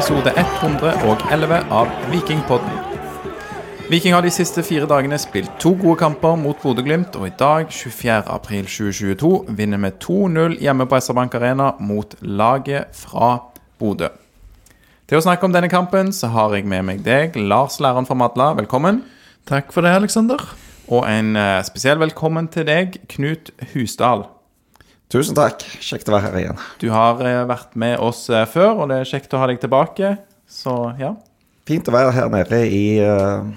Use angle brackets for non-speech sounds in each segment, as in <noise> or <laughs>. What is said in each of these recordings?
episode 111 av Vikingpodden. Viking har de siste fire dagene spilt to gode kamper mot Bodø-Glimt, og i dag, 24.4.2022, vinner vi 2-0 hjemme på SR-Bank Arena mot laget fra Bodø. Til å snakke om denne kampen så har jeg med meg deg, Lars Læreren fra Madla. Velkommen. Takk for det, Aleksander. Og en eh, spesiell velkommen til deg, Knut Husdal. Tusen takk. Kjekt å være her igjen. Du har eh, vært med oss eh, før, og det er kjekt å ha deg tilbake. Så ja. Fint å være her nede i eh,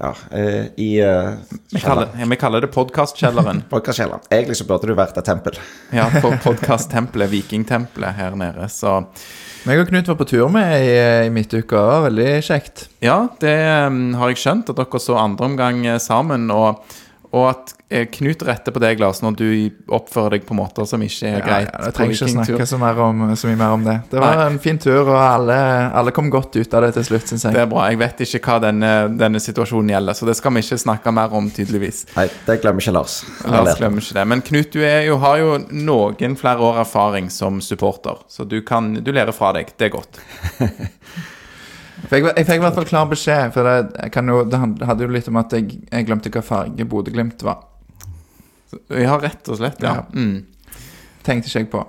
Ja, eh, i uh, Vi kaller, ja, vi kaller det podkastkjelleren. <laughs> Podkastkjelleren. Egentlig så burde du vært et tempel. <laughs> Ja, på podkasttempelet, Vikingtempelet her nede. Så Meg og Knut var på tur med i, i midtuka. Veldig kjekt. ja, det um, har jeg skjønt, at dere så andre omgang sammen. Og, og at eh, Knut retter på deg, Lars, når du oppfører deg på måter som ikke er greit. Ja, jeg trenger ikke snakke så, mer om, så mye mer om det. Det var Nei. en fin tur, og alle, alle kom godt ut av det til slutt, syns Det er bra. Jeg vet ikke hva denne, denne situasjonen gjelder, så det skal vi ikke snakke mer om, tydeligvis. Nei, det glemmer ikke Lars. Lars glemmer ikke det. Men Knut, du er jo, har jo noen flere år erfaring som supporter, så du, kan, du lærer fra deg. Det er godt. <laughs> Jeg jeg fikk i hvert fall klar beskjed, for det, jo, det hadde jo litt om at jeg, jeg glemte hva farge Bodø-Glimt var. Ja, rett og slett. ja. Ja. Mm. Tenkte ikke jeg på.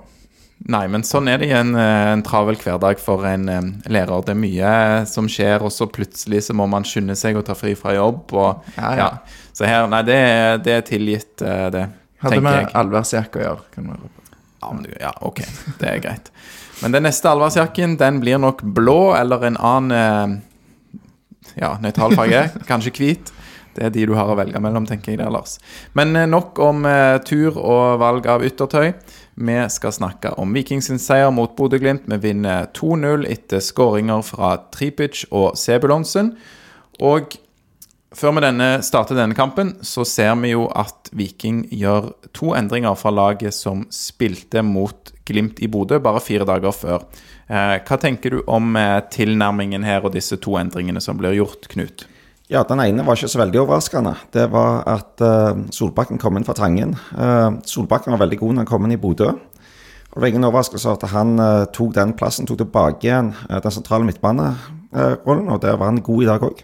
Nei, men sånn er det i en, eh, en travel hverdag for en en lærer. Det er mye eh, som skjer, og så plutselig så må man skynde seg og ta fri fra jobb. Og, Ja, ja. Så her, nei, det, det er tilgitt, eh, det, Hadde med jeg. allværsjakke å gjøre. Kan man. Ja, men, ja, ok, det er greit. Men den neste allværsjakken, den blir nok blå eller en annen eh, ja, nøytral farge. <laughs> Kanskje hvit. Det er de du har å velge mellom, tenker jeg der, Lars. Men eh, nok om eh, tur og valg av yttertøy. Vi skal snakke om Vikings seier mot Bodø-Glimt. Vi vinner 2-0 etter skåringer fra Tripic og Sebulonsen. Og før vi denne, starter denne kampen, så ser vi jo at Viking gjør to endringer fra laget som spilte mot Glimt i Bodø bare fire dager før. Eh, hva tenker du om eh, tilnærmingen her og disse to endringene som blir gjort, Knut? Ja, Den ene var ikke så veldig overraskende. Det var at eh, Solbakken kom inn fra Tangen. Solbakken var veldig god når han kom inn i Bodø. Og Det var ingen overraskelse at han tok den plassen, tok tilbake igjen den sentrale midtbanerollen, og der var han god i dag òg.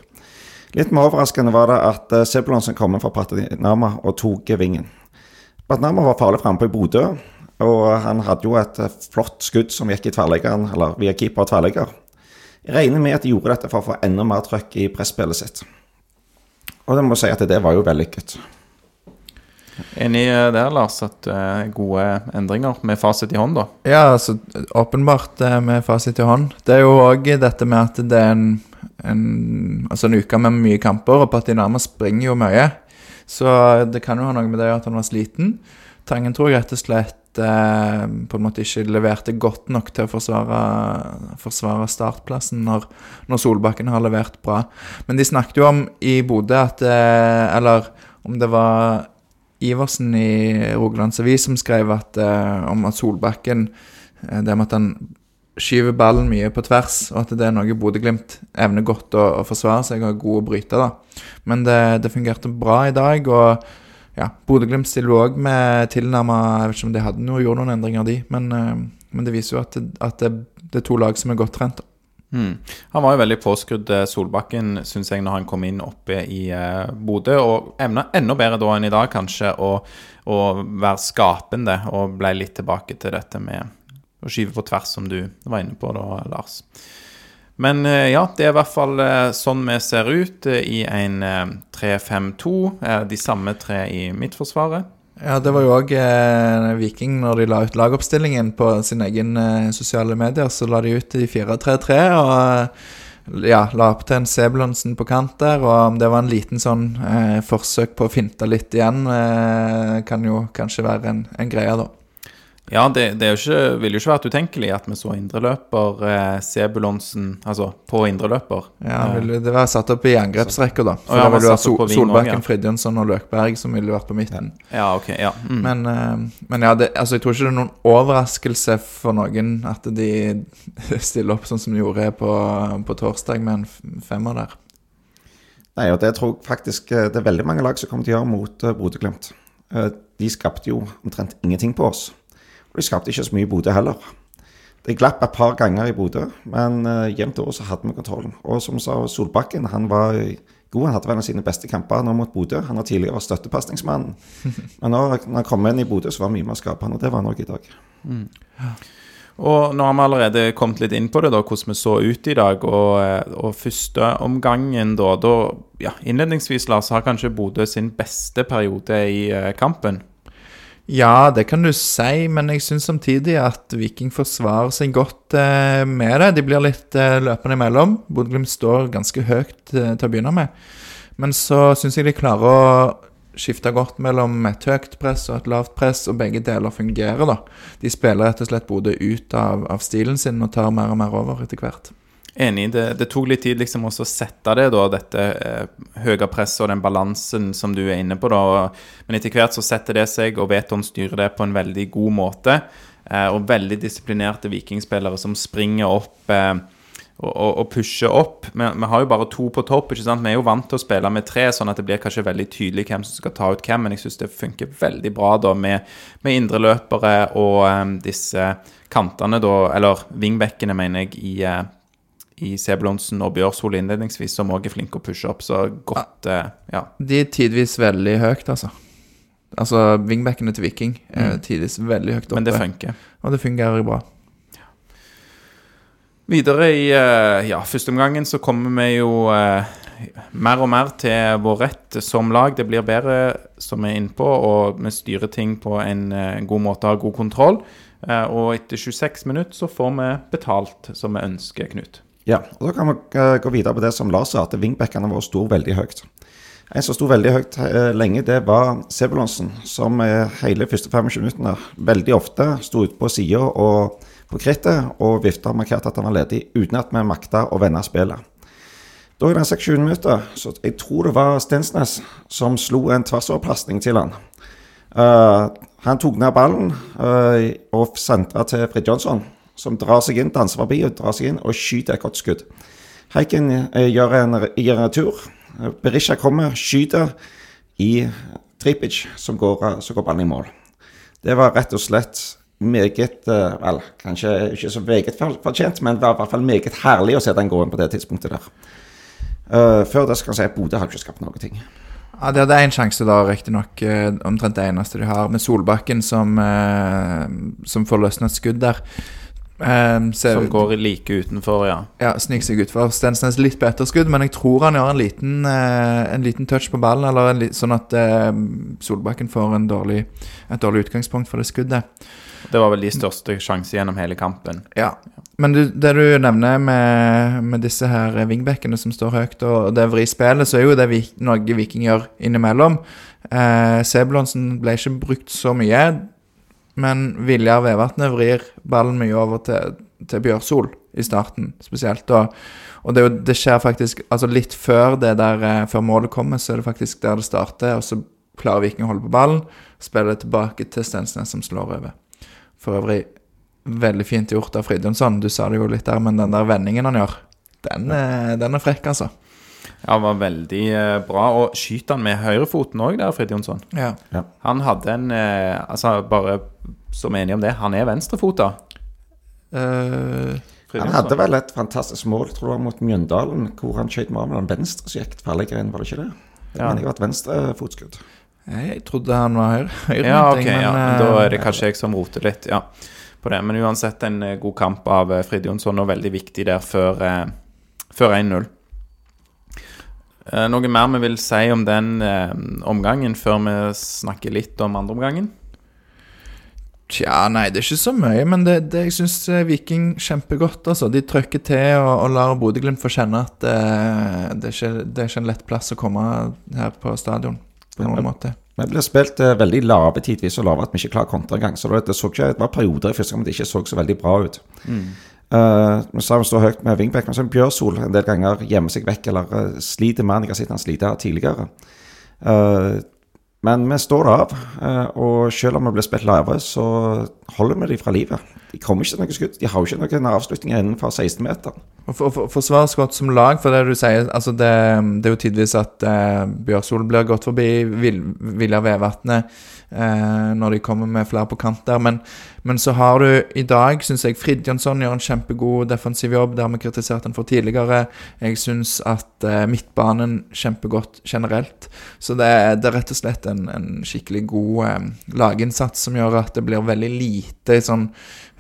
Litt mer overraskende var det at Sebulonsen kom inn fra Patinama og tok vingen. Patinama var farlig framme i Bodø, og han hadde jo et eh, flott skudd som gikk i tverrleggeren, eller via keeper og tverrlegger. Jeg regner med at de gjorde dette for å få enda mer trøkk i presspillet sitt. Og det må si at det var jo vellykket. Enig eh, der, Lars, at eh, gode endringer med fasit i hånd, da? Ja, altså, åpenbart med fasit i hånd. Det er jo òg dette med at det er en, en, altså en uke med mye kamper, og Patinama springer jo mye. Så det kan jo ha noe med det at han var sliten. Tangen tror jeg rett og slett eh, på en måte ikke leverte godt nok til å forsvare, forsvare startplassen når, når Solbakken har levert bra. Men de snakket jo om i Bodø at eh, Eller om det var Iversen i Rogalands Avis som skrev at, eh, om at Solbakken eh, Det med at han skyver ballen mye på tvers, og at det er noe Bodø-Glimt evner godt å, å forsvare seg og er å bryte da. Men det, det fungerte bra i dag, og ja, Bodø-Glimt stiller òg med tilnærma Jeg vet ikke om de hadde noe, gjorde noen endringer, de, men, eh, men det viser jo at, det, at det, det er to lag som er godt trent. Mm. Han var jo veldig påskrudd, eh, Solbakken, syns jeg, når han kom inn oppe i eh, Bodø. Og evna enda bedre da enn i dag, kanskje, å være skapende. Og ble litt tilbake til dette med å skyve på tvers, som du var inne på da, Lars. Men eh, ja, det er i hvert fall eh, sånn vi ser ut eh, i en eh, 3-5-2. eh, De samme tre i midtforsvaret. Ja, det var jo òg eh, Viking, når de la ut lagoppstillingen på sin egen eh, sosiale medier, så la de ut i 4-3-3 og ja, la opp til en Sebulonsen på kant der. Og om det var en liten sånn eh, forsøk på å finte litt igjen, kan jo kanskje være en, en greie, da. Ja, det, det er jo ikke, ville jo ikke vært utenkelig at vi så indreløper eh, Sebulonsen Altså på indreløper. Ja, Eh, ville det være satt opp i angrepsrekka, da. For ja, da var ville det på ving også, Solbakken, ja. Fridjonsson og Løkberg som ville vært på midten. Ja, ok. Ja. Mm. Men, eh, men ja, det, altså, jeg tror ikke det er noen overraskelse for noen at de <laughs> stiller opp sånn som de gjorde på, på torsdag, med en femmer der. Nei, og det tror jeg faktisk eh, det er veldig mange lag som kommer til å gjøre mot uh, Bodø-Glimt. Eh, de skapte jo omtrent ingenting på oss. Og de skapte ikke så mye i Bodø heller. det glapp et par ganger i Bodø, men uh, jevnt over så hadde vi kontrollen. Og som sa Solbakken, han var god. Han hadde vel en av sine beste kamper nå mot Bodø. Han har tidligere vært støttepasningsmann. <laughs> Men når, når han kom inn i Bodø, så var det mye mer skapende, og det var han òg i dag. Og nå har vi allerede kommet litt inn på det, da, hvordan vi så ut i dag. Og, eh, og første omgangen, da, da ja, Innledningsvis, Lars, har kanskje Bodø sin beste periode i eh, kampen. Ja, det kan du si, men jeg syns samtidig at Viking forsvarer seg godt eh, med det. De blir litt eh, løpende imellom. Bodø-Glimt står ganske høyt eh, til å begynne med. Men så syns jeg de klarer å skifte godt mellom et høyt press og et lavt press, og begge deler fungerer, da. De spiller rett og slett Bodø ut av, av stilen sin og tar mer og mer over etter hvert. Enig. Det, det tok litt tid liksom også å sette det, da, dette eh, høye presset og den balansen som du er inne på. da. Men etter hvert så setter det seg, og Veton styrer det på en veldig god måte. Eh, og veldig disiplinerte vikingspillere som springer opp eh, og, og, og pusher opp. Vi, vi har jo bare to på topp. ikke sant? Vi er jo vant til å spille med tre, sånn at det blir kanskje veldig tydelig hvem som skal ta ut hvem. Men jeg syns det funker veldig bra da med, med indreløpere og eh, disse kantene, da, eller vingbekkene, mener jeg, i eh, i Sebulonsen og Bjørshol innledningsvis, som òg er flinke å pushe opp. Så godt eh, Ja. De er tidvis veldig høyt, altså. Altså wingbackene til Viking er Mm. tidvis veldig høyt oppe. Men det funker. Og det fungerer bra. Videre i eh, ja, førsteomgangen så kommer vi jo eh, mer og mer til vår rett som lag. Det blir bedre, som vi er inne på, og vi styrer ting på en eh, god måte, har god kontroll. Og etter 26 minutter så får vi betalt som vi ønsker, Knut. Ja, og Da kan vi eh, gå videre på det som Lars sa, at wingbackene våre sto veldig høyt. En som sto veldig høyt eh, lenge, det var Sebulonsen, som eh, hele første 25 minuttene veldig ofte sto ute på sida og på krittet og vifta og markerte at han var ledig, uten at vi makta å vende spillet. Da i den 26 minutter, så jeg tror det var Stensnes som slo en tversoverpasning til han. Uh, han tok ned ballen uh, og sentra til Frid Jonsson, som drar seg inn, danser forbi og drar seg inn og skyter et godt skudd. Heiken eh, gjør en, gjør en retur. Eh, Berisha kommer, skyter i Tripic, som går, eh, så går ballen i mål. Det var rett og slett meget Vel, kanskje ikke så meget fortjent, men det var i hvert fall meget herlig å se den gå inn på det tidspunktet der. Uh, før det skal jeg si at Bodø har ikke skapt noen ting. Ja, De hadde én sjanse, da, riktignok. Omtrent det eneste de har, med Solbakken som, som får løsna et skudd der. Eh, se- Som går like utenfor, ja. Ja, sniker seg utfor. Stensnes litt på etterskudd, men jeg tror han gjør en liten, uh, en liten touch på ballen, eller en, sånn at uh, Solbakken får en dårlig, et dårlig utgangspunkt for det skuddet. Det var vel de største sjansene gjennom hele kampen. Ja. Men du, det du nevner med, med disse her wingbackene som står høyt, og det vrispillet, så er jo det vi, noe Viking gjør innimellom. Uh, Sebulonsen ble ikke brukt så mye, men Viljar Vevatnet vrir ballen mye over til, til Bjørsol i starten, spesielt. Og, og det, det skjer faktisk altså litt før det der, eh, før målet kommer, så er det faktisk der det starter, og så klarer Viking å holde på ballen, spiller det tilbake til Stensnes som slår over. For øvrig veldig fint gjort av Fridjonsson. Du sa det jo litt der, men den der vendingen han gjør, den, er- den er frekk, altså. Ja, var veldig eh, bra. Og skyter han med høyrefoten òg der, Fridtjonsson? Ja. Ja. Han hadde en eh, Altså, bare som enige om det, han er venstrefota. Uh, Han hadde vel et fantastisk mål, tror jeg, mot Mjøndalen, hvor han skjøt med armen venstre, så gikk det tverrligger inn, var det ikke det? Jeg Ja. mener jeg var et venstrefotskudd. jeg trodde han var høyre. høyre Ja, men, ok, ja, men da er det eh, kanskje jeg som roter litt, ja, på det. Men uansett en eh, god kamp av eh, Frid Jonsson, og veldig viktig der før, eh, før 1-0. Eh, noe mer vi vil si om den eh, omgangen, før vi snakker litt om andreomgangen? Tja, nei, det er ikke så mye, men det, det, jeg syns Viking kjempegodt. altså. De trykker til og, og lar Bodø-Glimt få kjenne at eh, det, er ikke, det er ikke en lett plass å komme her på stadion. på noen måte. Vi ble spilt eh, veldig lave tidvis, så lave at vi ikke klarer kontra kontre engang. Så det, det, så ikke, det var perioder i første gang det ikke så så veldig bra ut. Eh, vi sa vi står høyt med Vingbekk, men så Bjørsol en del ganger gjemmer seg vekk eller uh, sliter mer enn jeg har sett han slite tidligere. Eh, men vi står av, eh, og selv om vi blir spilt live, så holder vi dem fra livet. De kommer ikke til noe skudd. De har jo ikke noen avslutninger innenfor 16-meter. Og for, for, Forsvares godt som lag, for det du sier altså det, det er jo tidvis at eh, Bjørsol blir gått forbi Vil, Vilja Vevatnet eh, når de kommer med flere på kant der. Men, men så har du i dag, syns jeg, Fridtjonsson gjør en kjempegod defensiv jobb. Det har vi kritisert han for tidligere. Jeg syns at eh, midtbanen kjempegodt generelt. Så det, det, er rett og slett en, en skikkelig god eh, laginnsats som gjør at det blir veldig lite sånn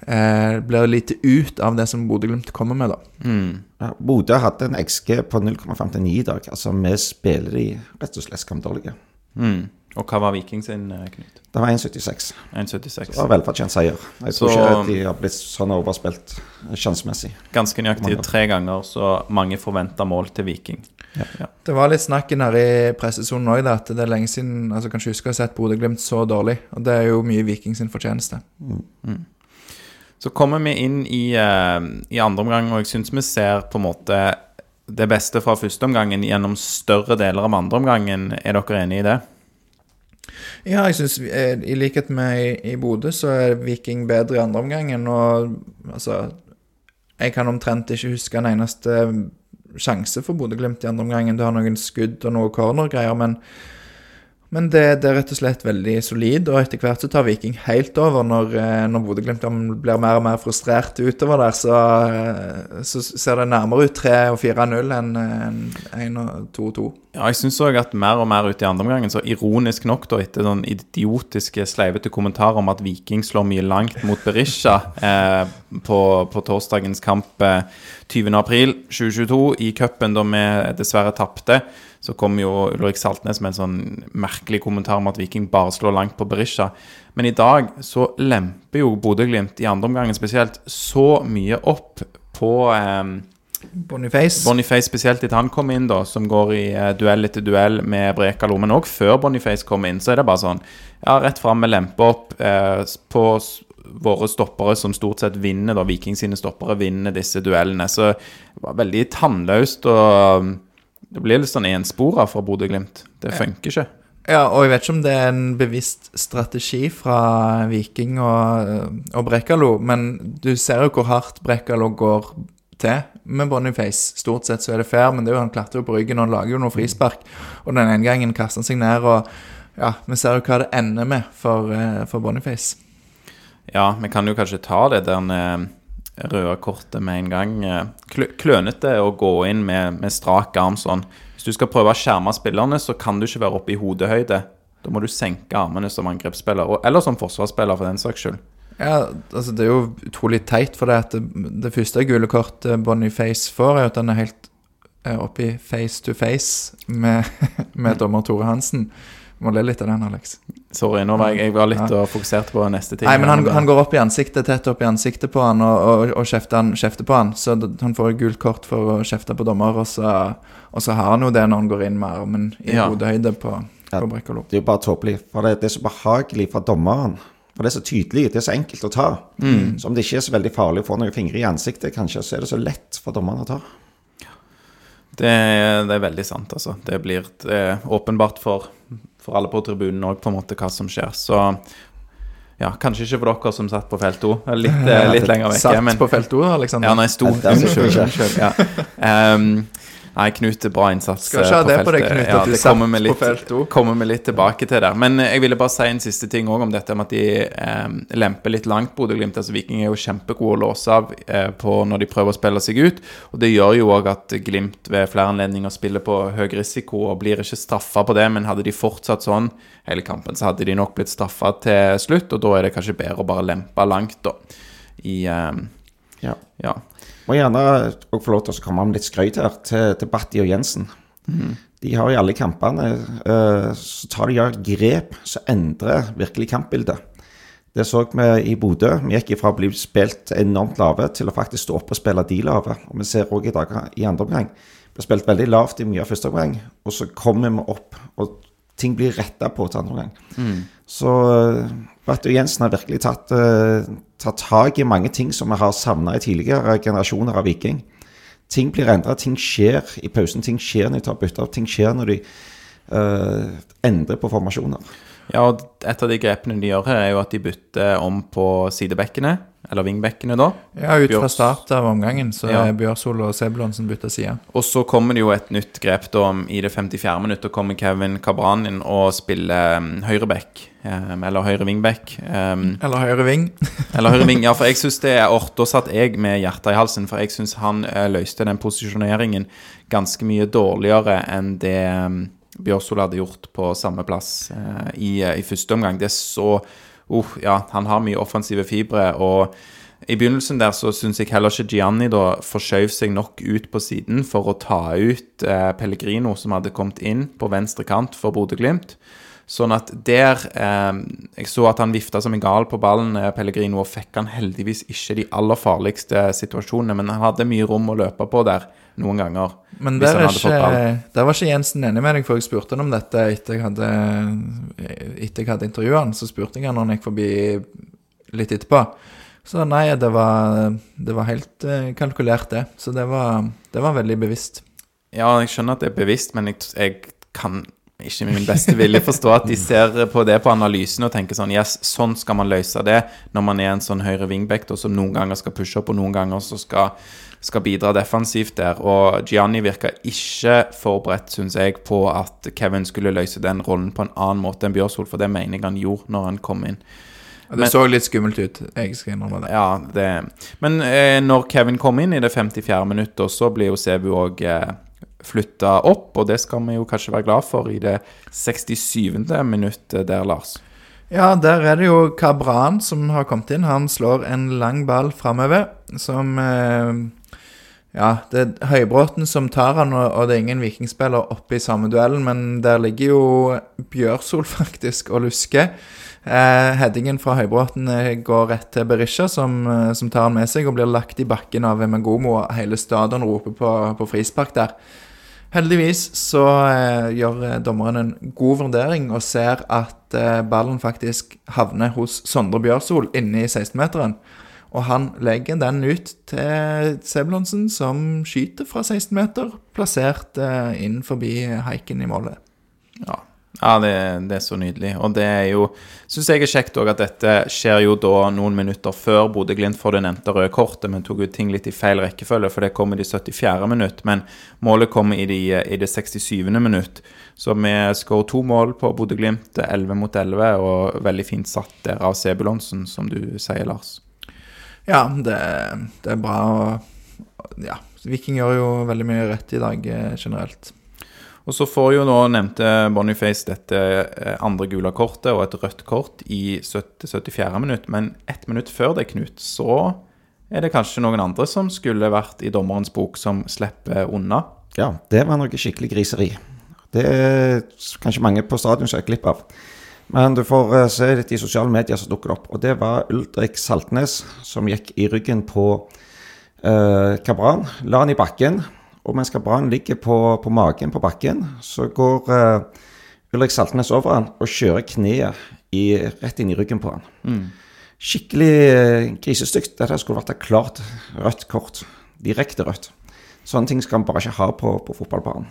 eh, blir lite ut av det som Bodø-Glimt kommer med, da. Mm. Ja, Bodø hadde en XG på 0,59 i dag. Altså, vi spiller de rett og slett skamdårlige. Mm. Og hva var Viking sin, eh, Knut? Det var 1,76. 1,76. Det var velfortjent seier. Jeg tror ikke de har blitt sånn overspilt eh, sjansemessig. Ganske nøyaktig tre ganger så mange forventa mål til Viking. Det var litt snakk her i pressesonen òg, at det er lenge siden altså Kanskje husker jeg har ha sett Bodø-Glimt så dårlig. Og det er jo mye Viking sin fortjeneste. Så kommer vi inn i, uh, i andre omgang, og jeg syns vi ser på en måte det beste fra første omgangen gjennom større deler av andre omgangen. Er dere enig i det? Ja, jeg syns i likhet med i, i Bodø, så er Viking bedre i andre omgangen. Og altså Jeg kan omtrent ikke huske en eneste sjanse for Bodø-Glimt i andre omgangen. Du har noen skudd og noe cornergreier, men, men det, det er rett og slett veldig solid. Og etter hvert så tar Viking helt over når, eh, når Bodø-Glimt blir mer og mer frustrert utover der. Så, eh, så ser det nærmere ut 3 og 4-0 enn enn 1 og 2-2. Ja, jeg syns òg at mer og mer ut i andre omgangen, så ironisk nok, da, etter den idiotiske, sleivete kommentarer om at Viking slår mye langt mot Berisha eh, på, på torsdagens kamp eh, 20.4.2022 i cupen, da vi dessverre tapte, så kom jo Ulrik Saltnes med en sånn merkelig kommentar om at Viking bare slår langt på Berisha. Men i dag så lemper jo Bodø-Glimt, i andre omgangen spesielt, så mye opp på eh, Boniface. Boniface spesielt etter han kom inn, da, som går i eh, duell etter duell med Brekalo. Men òg før Boniface kom inn, så er det bare sånn Ja, rett fram med lempe opp eh, på våre stoppere, som stort sett vinner, da. Viking sine stoppere vinner disse duellene. Så det var veldig tannløst, og um, det blir litt sånn enspora fra Bodø-Glimt. Det funker ikke. Ja, og jeg vet ikke om det er en bevisst strategi fra Viking og, og Brekkalo, men du ser jo hvor hardt Brekkalo går til med Boniface. Stort sett så er det fair, men det er jo, han klatrer jo på ryggen og han lager jo noe frispark. Og den ene gangen kaster han seg ned, og ja, vi ser jo hva det ender med for, eh, for Boniface. Ja, vi kan jo kanskje ta det der eh, røde kortet med en gang. eh. Klønete å gå inn med, med strak arm sånn. Hvis du skal prøve å skjerme spillerne, så kan du ikke være oppe i hodehøyde. Da må du senke armene som angrepsspiller, eller som forsvarsspiller, for den saks skyld. Ja, altså Det er jo utrolig teit, for det at det, første gule kortet Boniface får, er at han er helt eh, oppe i face to face med, <laughs> med dommer Tore Hansen. Må le litt av den, Alex. Sorry, nå var jeg, jeg var litt og fokuserte på neste ting. Nei, men han, han går opp i ansiktet, tett opp i ansiktet på han og, og, og kjefter, han, kjefter på han. Så han får et gult kort for å kjefte på dommer, og så, og så har han jo det når han går inn med armen i Ja. hodehøyde på, Ja. på Brekkolo. Det er jo bare tåpelig. For det, det er så behagelig for dommeren. For det er så tydelig, det er så enkelt å ta. Så om det ikke er så veldig farlig å få noen fingre i ansiktet, kanskje, så er det så lett for dommeren å ta. Det, det er veldig sant, altså. Det blir det åpenbart for, for alle på tribunen òg, på en måte, hva som skjer. Så ja, kanskje ikke for dere som satt på felt O. Litt, <laughs> eh, litt lenger vekke. Satt men- på felt O, Alexander. Ja, nei, sto. Er Unnskyld. unnskyld, ja. Um, <laughs> nei, Knut, bra innsats Skal ikke ha eh, det på deg. Knut, Ja, at du det satt litt, på felt O. kommer vi litt tilbake til der. Men eh, jeg ville bare si en siste ting òg om dette med at de eh, lemper litt langt, Bodø-Glimt. Altså, Viking er jo kjempegode å låse av eh, på når de prøver å spille seg ut. Og det gjør jo òg at Glimt ved flere anledninger spiller på høy risiko og blir ikke straffa på det. Men hadde de fortsatt sånn hele kampen, så hadde de nok blitt straffa til slutt. Og da er det kanskje bedre å bare lempe langt, da. I eh, Ja. ja. Må gjerne òg få lov til å komme med litt skryt her til, til Batti og Jensen. De har i alle kampene eh, så tar de grep som endrer virkelig kampbildet. Det så vi i Bodø. Vi gikk ifra å bli spilt enormt lave til å faktisk stå opp og spille de lave. Og vi ser òg i dag i andre omgang. Vi har spilt veldig lavt i mye av første omgang, og så kommer vi opp, og ting blir retta på til andre omgang. Så Batu Jensen har virkelig tatt, eh, tatt tak i mange ting som vi har savna i tidligere generasjoner av Viking. Ting blir endra, ting skjer i pausen, ting skjer når de tar bytter, ting skjer når de uh, endrer på formasjoner. Ja, og et av de grepene de gjør her, er jo at de bytter om på sidebekkene, eller vingbekkene da. Ja, ut fra start av omgangen så Ja. Bjørsol og Sebulonsen bytta side. Og så kommer det jo et nytt grep da i det 54. minuttet kommer Kevin Cabran inn og spiller um, høyreback, um, eller høyre wingback. Um, Eller høyre ving. <laughs> eller høyre ving, ja, for jeg synes det er ort. Da satt jeg med hjertet i halsen, for jeg syns han uh, løste den posisjoneringen ganske mye dårligere enn det um, Bjørsol hadde gjort på samme plass uh, i, i første omgang. Det er så uh, Ja, han har mye offensive fibre, og i begynnelsen der så syns jeg heller ikke Gianni da forskjøv seg nok ut på siden for å ta ut eh, Pellegrino, som hadde kommet inn på venstre kant for Bodø-Glimt. Sånn at der eh, Jeg så at han vifta som en gal på ballen, eh, Pellegrino, og fikk han heldigvis ikke de aller farligste situasjonene, men han hadde mye rom å løpe på der noen ganger. Men der, er ikke, der var ikke Jensen enig med deg, for jeg spurte han om dette etter jeg hadde, etter jeg hadde intervjuet han. Så spurte jeg han når han gikk forbi litt etterpå. Så nei, det var, det var helt eh, kalkulert, det. Så det var, det var veldig bevisst. Ja, jeg skjønner at det er bevisst, men jeg, jeg kan ikke med min beste vilje forstå at de ser på det på analysen og tenker sånn Yes, sånn skal man løse det når man er en sånn høyre wingback da, som noen ganger skal pushe opp, og noen ganger så skal, skal bidra defensivt der. Og Gianni virka ikke forberedt, syns jeg, på at Kevin skulle løse den rollen på en annen måte enn Bjørsol, for det mener jeg han gjorde når han kom inn. Det Men- så litt skummelt ut. Jeg skal innrømme det. Ja, det Men eh, når Kevin kom inn i det 54. minuttet, så blir jo Sebu òg eh, flytta opp, og det skal vi jo kanskje være glad for i det 67. minuttet der, Lars. Ja, der er det jo Cabran som har kommet inn. Han slår en lang ball framover som eh, Ja, det er Høybråten som tar han, og, det er ingen vikingspiller oppe i samme duellen, men der ligger jo Bjørsol <laughs> faktisk og lusker. Eh, headingen fra Høybråten eh, går rett til Berisha, som, eh, som tar han med seg og blir lagt i bakken av Emengomo, og hele stadion roper på, på frispark der. Heldigvis så eh, gjør eh, dommeren en god vurdering og ser at eh, ballen faktisk havner hos Sondre Bjørsol inne i 16-meteren. Og han legger den ut til Sebulonsen, som skyter fra 16 meter, plassert eh, inn forbi haiken i målet. Ja, ja det, det er så nydelig. Og det er jo Syns jeg er kjekt òg at dette skjer jo da noen minutter før Bodø-Glimt får det nevnte røde kortet, men tok jo ting litt i feil rekkefølge, for det kom i det 74. minutt. Men målet kom i, de, det 67. minutt. Så vi skårer to mål på Bodø-Glimt, 11 mot 11, og veldig fint satt der av Sebulonsen, som du sier, Lars. Ja, det, det er bra. Og, ja, Viking gjør jo veldig mye rett i dag eh, generelt. Og så får jo nå nevnte Boniface dette eh, andre gule kortet og et rødt kort i 70 74. minutt, men ett minutt før det, Knut, så er det kanskje noen andre som skulle vært i dommerens bok, som slipper unna. Ja, det var noe skikkelig griseri. Det er kanskje mange på stadion som har glipp av. Men du får eh, se litt i sosiale medier som dukker opp. Og det var Ulrik Saltnes som gikk i ryggen på Kabran. La han i bakken. Og mens Kabran ligger på, på magen på bakken, så går eh, Ulrik Saltnes over han og kjører kneet i, rett inn i ryggen på han. Skikkelig eh, grisestygt. Dette skulle vært et klart rødt kort. Direkte rødt. Sånne ting skal man bare ikke ha på, på fotballbanen.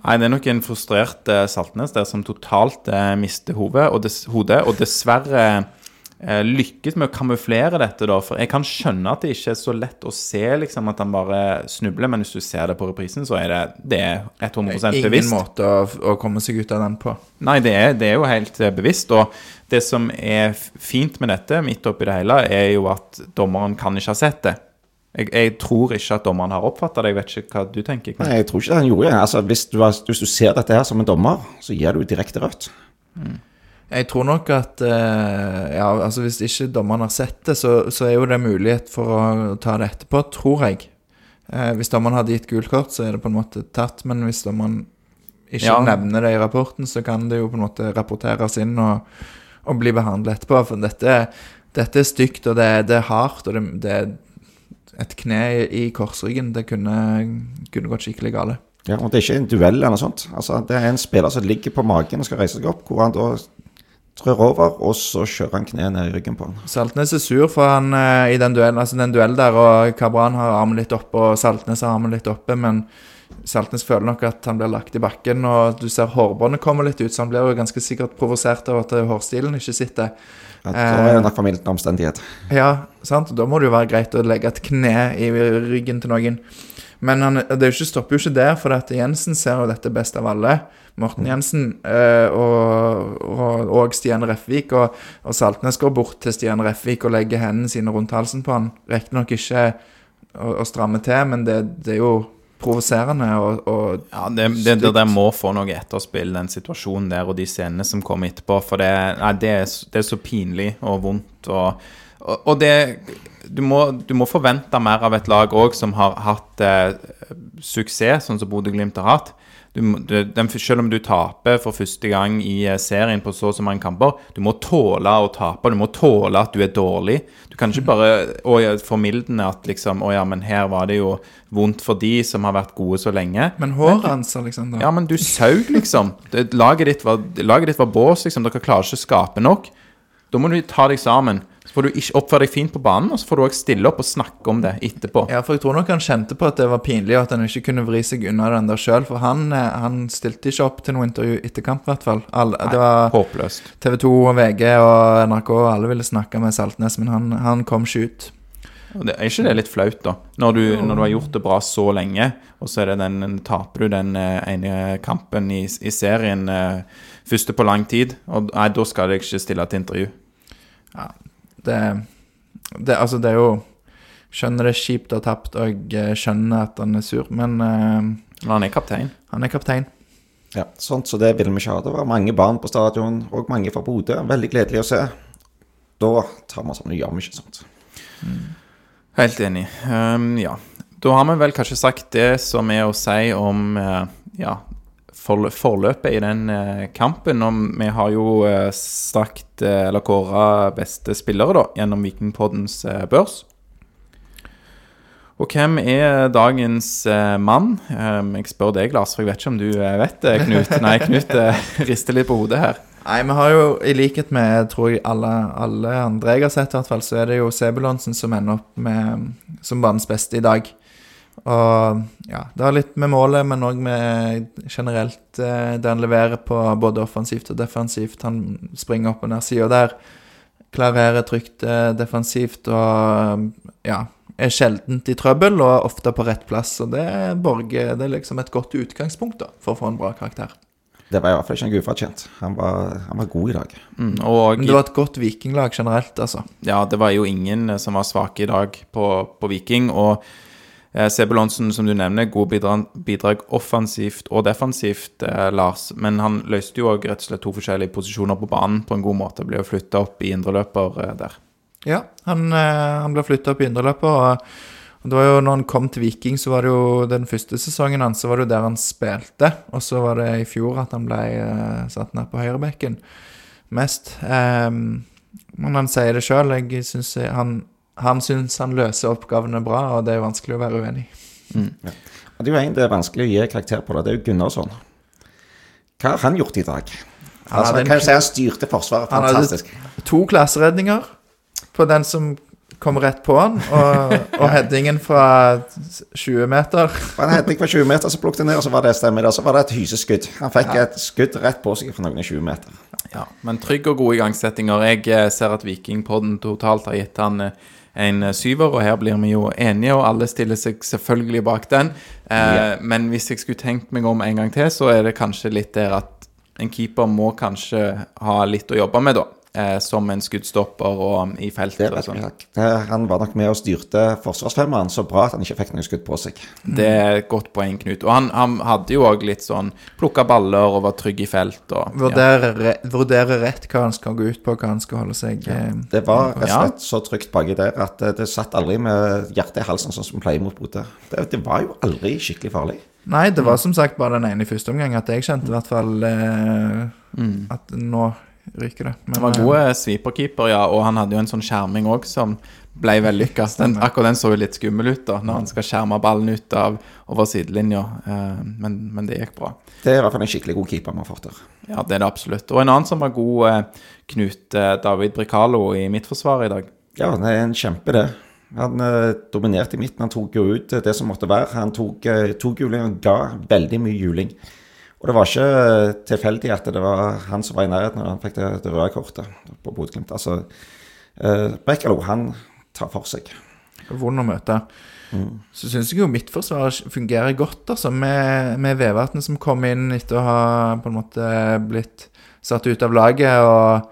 Nei, det er nok en frustrert eh, Saltnes der som totalt eh, mister hodet, og, hodet, og dessverre eh, lykkes med å kamuflere dette, da. For jeg kan skjønne at det ikke er så lett å se liksom, at han bare snubler, men hvis du ser det på reprisen, så er det, det er 100 Ingen måte å, å komme seg ut av den på. Nei, det er, det er jo helt bevisst. Og det som er fint med dette, midt oppi det hele, er jo at dommeren kan ikke ha sett det. Jeg, jeg tror ikke at dommeren har oppfatta det. Jeg vet ikke hva du tenker. Knut. Nei, jeg tror ikke han gjorde det. Altså, hvis, du, har- hvis du ser dette her som en dommer, så gir du direkte rødt. Jeg tror nok at eh, ja, altså Hvis ikke dommeren har sett det, så, så er jo det mulighet for å ta det etterpå, tror jeg. Eh, hvis dommeren hadde gitt gult kort, så er det på en måte tatt. Men hvis dommeren ikke Ja. nevner det i rapporten, så kan det jo på en måte rapporteres inn og, og bli behandlet etterpå. For dette, dette er stygt, og det, det er hardt, og det, det et kne i, korsryggen. Det kunne, kunne gått skikkelig galt. Ja, og Det er ikke en duell eller noe sånt. Altså, Det er en spiller som ligger på magen og skal reise seg opp, hvor han da trør over, og så kjører han kneet ned i ryggen på han. Saltnes er sur for han eh, i den duellen, altså den duellen der, og Kabran har armen litt oppe, og Saltnes har armen litt oppe, men Saltnes føler nok at han blir lagt i bakken, og du ser hårbåndet kommer litt ut, så han blir jo ganske sikkert provosert av at hårstilen ikke sitter. Ja, da er det nok formildende omstendighet. Ja, sant? Da må det jo være greit å legge et kne i ryggen til noen. Men han, det ikke, stopper jo ikke der, for at Jensen ser jo dette best av alle. Morten Jensen øh, og, og, og Stian Refvik. Og, og Saltnes går bort til Stian Refvik og legger hendene sine rundt halsen på han. Riktignok ikke å, å stramme til, men det, det er jo provoserende og, og Ja, det, det, det det, må få noe etterspill, den situasjonen der og de scenene som kommer etterpå. For det, nei, det, er, det er så pinlig og vondt. Og, og, og det du må, du må forvente mer av et lag òg som har hatt eh, suksess, sånn som Bodø-Glimt har hatt. Du, den, selv om du taper for første gang i eh, serien på så og så mange kamper, du må tåle å tape. Du må tåle at du er dårlig. Du kan ikke bare <laughs> å, ja, at liksom Å ja, men her var det jo vondt for de som har vært gode så lenge. Men håret hans, Alexander Ja, men du saug, liksom. Det, laget, ditt var, laget ditt var bås, liksom. Dere klarer ikke å skape nok. Da må du ta deg sammen. Så får du ikke oppføre deg fint på banen, og så får du òg stille opp og snakke om det etterpå. Ja, for jeg tror nok han kjente på at det var pinlig, og at han ikke kunne vri seg unna den der sjøl. For han, eh, han stilte ikke opp til noe intervju etter kamp, i hvert fall. Alle, det var Håpløst. TV 2 og VG og NRK, alle ville snakke med Saltnes, men han, han kom ikke ut. Det, er ikke det litt flaut, da? Når du, når du har gjort det bra så lenge, og så det den, taper du den eh, ene kampen i, i serien eh, første på lang tid, og nei, da skal jeg ikke stille til intervju. Det, det, altså, det er jo Skjønner det er kjipt å ha tapt, og jeg skjønner at han er sur, men uh, Men han er kaptein. han er kaptein. Ja, sånt, så det ville vi ikke ha. Det var mange barn på stadion, og mange fra Bodø. Veldig gledelig å se. Da tar vi sånn, gjør vi ikke sånt. Helt enig. Um, ja. Da har vi vel kanskje sagt det som er å si om uh, ja, forløpet i den eh, kampen. Og vi har jo eh, sagt, eh, eller kåra beste spillere, da, gjennom Vikingpoddens børs. Og hvem er dagens mann? Ehm, jeg spør deg, Lars, for jeg vet ikke om du vet det, Knut. Nei, Knut <laughs> rister litt på hodet her. Nei, vi har jo, i likhet med tror jeg alle, alle andre jeg har sett, i hvert fall, så er det jo Sebulonsen som ender opp med, som banens beste i dag. Og ja, det har litt med målet, men òg med generelt eh, det han leverer på både offensivt og defensivt. Han springer opp og ned sida der, klarerer trygt eh, defensivt og ja, er sjeldent i trøbbel og ofte på rett plass. Og det borger det er liksom et godt utgangspunkt da, for å få en bra karakter. Det var i hvert fall ikke en ufortjent. Han var, han var god i dag. Mm, og Men det var et godt vikinglag generelt, altså. Ja, det var jo ingen eh, som var svake i dag på, på Viking. Og eh, Sebulonsen, som du nevner, gode bidrag, bidrag offensivt og defensivt, eh, Lars. Men han løste jo rett og slett to forskjellige posisjoner på banen på en god måte. Ble jo flytta opp i indreløper eh, der. Ja, han, eh, han ble flytta opp i indreløper. Og det var jo når han kom til Viking, så var det jo den første sesongen hans, så var det jo der han spilte. Og så var det i fjor at han ble eh, satt ned på høyrebekken mest. Ehm, men han sier det sjøl. Jeg syns han, han syns han løser oppgavene bra, og det er vanskelig å være uenig Mm. Ja. det er jo en det er vanskelig å gi karakter på det. Det er jo Gunnarsson. Hva har han gjort i dag? Altså, kan jo si han styrte Forsvaret fantastisk. Han hadde- To klasseredninger på den som kom rett på han, og, <laughs> og headingen fra 20 meter. Han heading fra 20 meter, så plukket han ned, og så var det stemmer der. Så var det et hyseskudd. Han fikk et skudd rett på seg fra noen av 20 meter. Ja, men trygg og gode igangsettinger. Jeg eh, ser at Vikingpodden totalt har gitt han eh, en eh, syver, og her blir vi jo enige, og alle stiller seg selvfølgelig bak den. Eh, Men hvis jeg skulle tenkt meg om en gang til, så er det kanskje litt der at en keeper må kanskje ha litt å jobbe med, da. Eh, som en skuddstopper og i feltet. og vet sånn. vi ikke. Han var nok med og styrte forsvarsfemmeren så bra at han ikke fikk noe skudd på seg. Det er et godt poeng, Knut. Og han, han hadde jo òg litt sånn plukka baller og var trygg i felt. Og, ja. Vurdere, re, vurdere rett hva han skal gå ut på, hva han skal holde seg ja. Det var rett og slett så trygt baki der at det, det satt aldri med hjertet i halsen sånn som vi pleier mot Bodø. Det, det var jo aldri skikkelig farlig. Nei, det var som sagt bare den ene i første omgang at jeg kjente i hvert fall eh, at nå ryker det. Men, Han var eh, god sweeperkeeper, ja, og han hadde jo en sånn skjerming òg som ble vellykka. Den- Akkurat den så jo litt skummel ut, da, når han skal skjerme ballen ut av over sidelinja. Eh, Men, men det gikk bra. Det er i hvert fall en skikkelig god keeper vi har fått der. Ja, det er det absolutt. Og en annen som var god, eh, Knut David Bricalo i midtforsvaret i dag. Ja, han er en kjempe, det. Han eh, dominerte i midten. Han tok jo ut det som måtte være. Han tok, eh, tok juling og ga veldig mye juling. Og det var ikke tilfeldig at det var han som var i nærheten da han fikk det, det røde kortet på Bodø-Glimt. Altså, eh, Brekkalo, han tar for seg. Vond å møte. Så syns jeg jo mitt forsvar fungerer godt, altså, med, med Vevatnet som kom inn etter å ha på en måte blitt satt ut av laget og,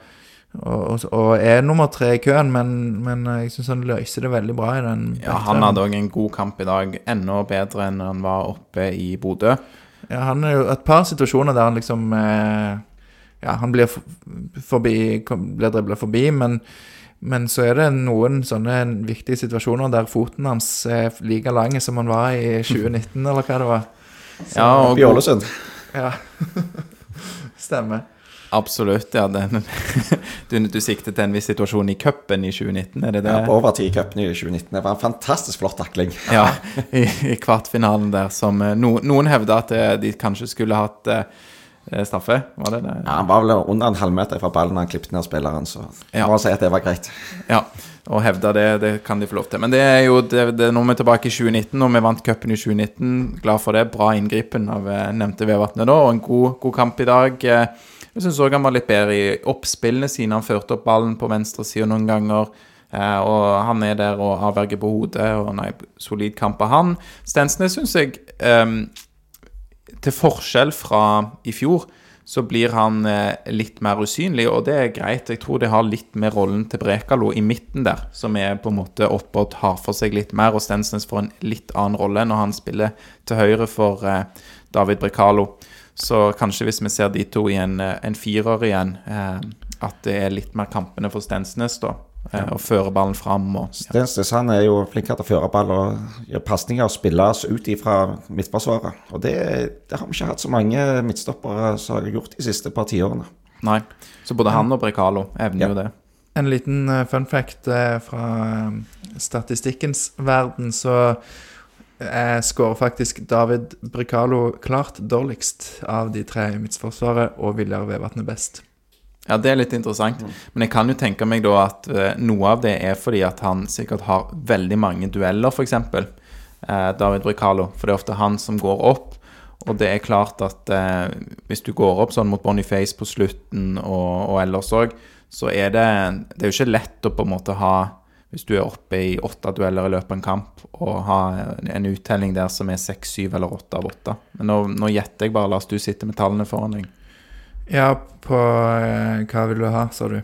og, og er nummer tre i køen, men, men jeg syns han løser det veldig bra i den. Ja, Han hadde òg en god kamp i dag. Enda bedre enn han var oppe i Bodø. Ja, han er jo et par situasjoner der han liksom eh, Ja, han blir for- forbi Blir dribla forbi, men, men så er det noen sånne viktige situasjoner der foten hans er like lang som han var i 2019, eller hva det var. Ja, og Bjålesund. Ja. <laughs> Stemmer. Absolutt. ja den, <laughs> du, du sikter til en viss situasjon i cupen i 2019, er det det? Ja, på overtid i cupen i 2019. Det var en fantastisk flott takling. <laughs> Ja, i, i kvartfinalen der som eh, no, Noen hevda at eh, de kanskje skulle hatt eh, straffe, var det det? Ja, han var vel under en halvmeter fra ballen han klippet ned spilleren, så Ja. må si at det var greit. Ja, og hevda det, det kan de få lov til. Men det er jo det, det, nå er vi tilbake i 2019, og vi vant cupen i 2019. Glad for det. Bra inngripen av eh, nevnte Vevatnet da, og en god, god kamp i dag. Eh, Jeg syns òg han var litt bedre i oppspillene sine. Han førte opp ballen på venstresida noen ganger. Eh, og han er der og avverger på hodet, og nei, solid kamp av han. Stensnes syns jeg, eh, til forskjell fra i fjor, så blir han eh, litt mer usynlig, og det er greit. Jeg tror det har litt med rollen til Brekalo i midten der, som er på en måte oppe og tar for seg litt mer, og Stensnes får en litt annen rolle når han spiller til høyre for eh, David Brekalo. Så kanskje hvis vi ser de to i en, eh, en firer igjen, eh, at det er litt mer kampene for Stensnes, da. Eh, og føre ballen fram og ja. Stensnes han er jo flinkere til å føre ball og gjøre pasninger og spille oss ut ifra midtforsvaret. Og det, det har vi ikke hatt så mange midtstoppere som har gjort de siste par tiårene. Nei. Så både han og Brekalo evner Ja. jo det. En liten eh, fun fact eh, fra statistikkens verden, så eh, skårer faktisk David Bricalo klart dårligst av de tre i Midtsforsvaret, og Viljar Vevatnet best. Ja, det er litt interessant. Men jeg kan jo tenke meg da at eh, noe av det er fordi at han sikkert har veldig mange dueller, f.eks. Eh, David Bricalo. For det er ofte han som går opp. Og det er klart at eh, hvis du går opp sånn mot Boniface på slutten og, og ellers òg, så er det Det er jo ikke lett å på en måte ha Hvis du er oppe i åtte dueller i løpet av en kamp, og har en uttelling der som er seks, syv eller åtte av åtte. Men nå, nå gjetter jeg bare. Lars, du sitter med tallene foran deg. Ja, på eh, Hva vil du ha, sa du?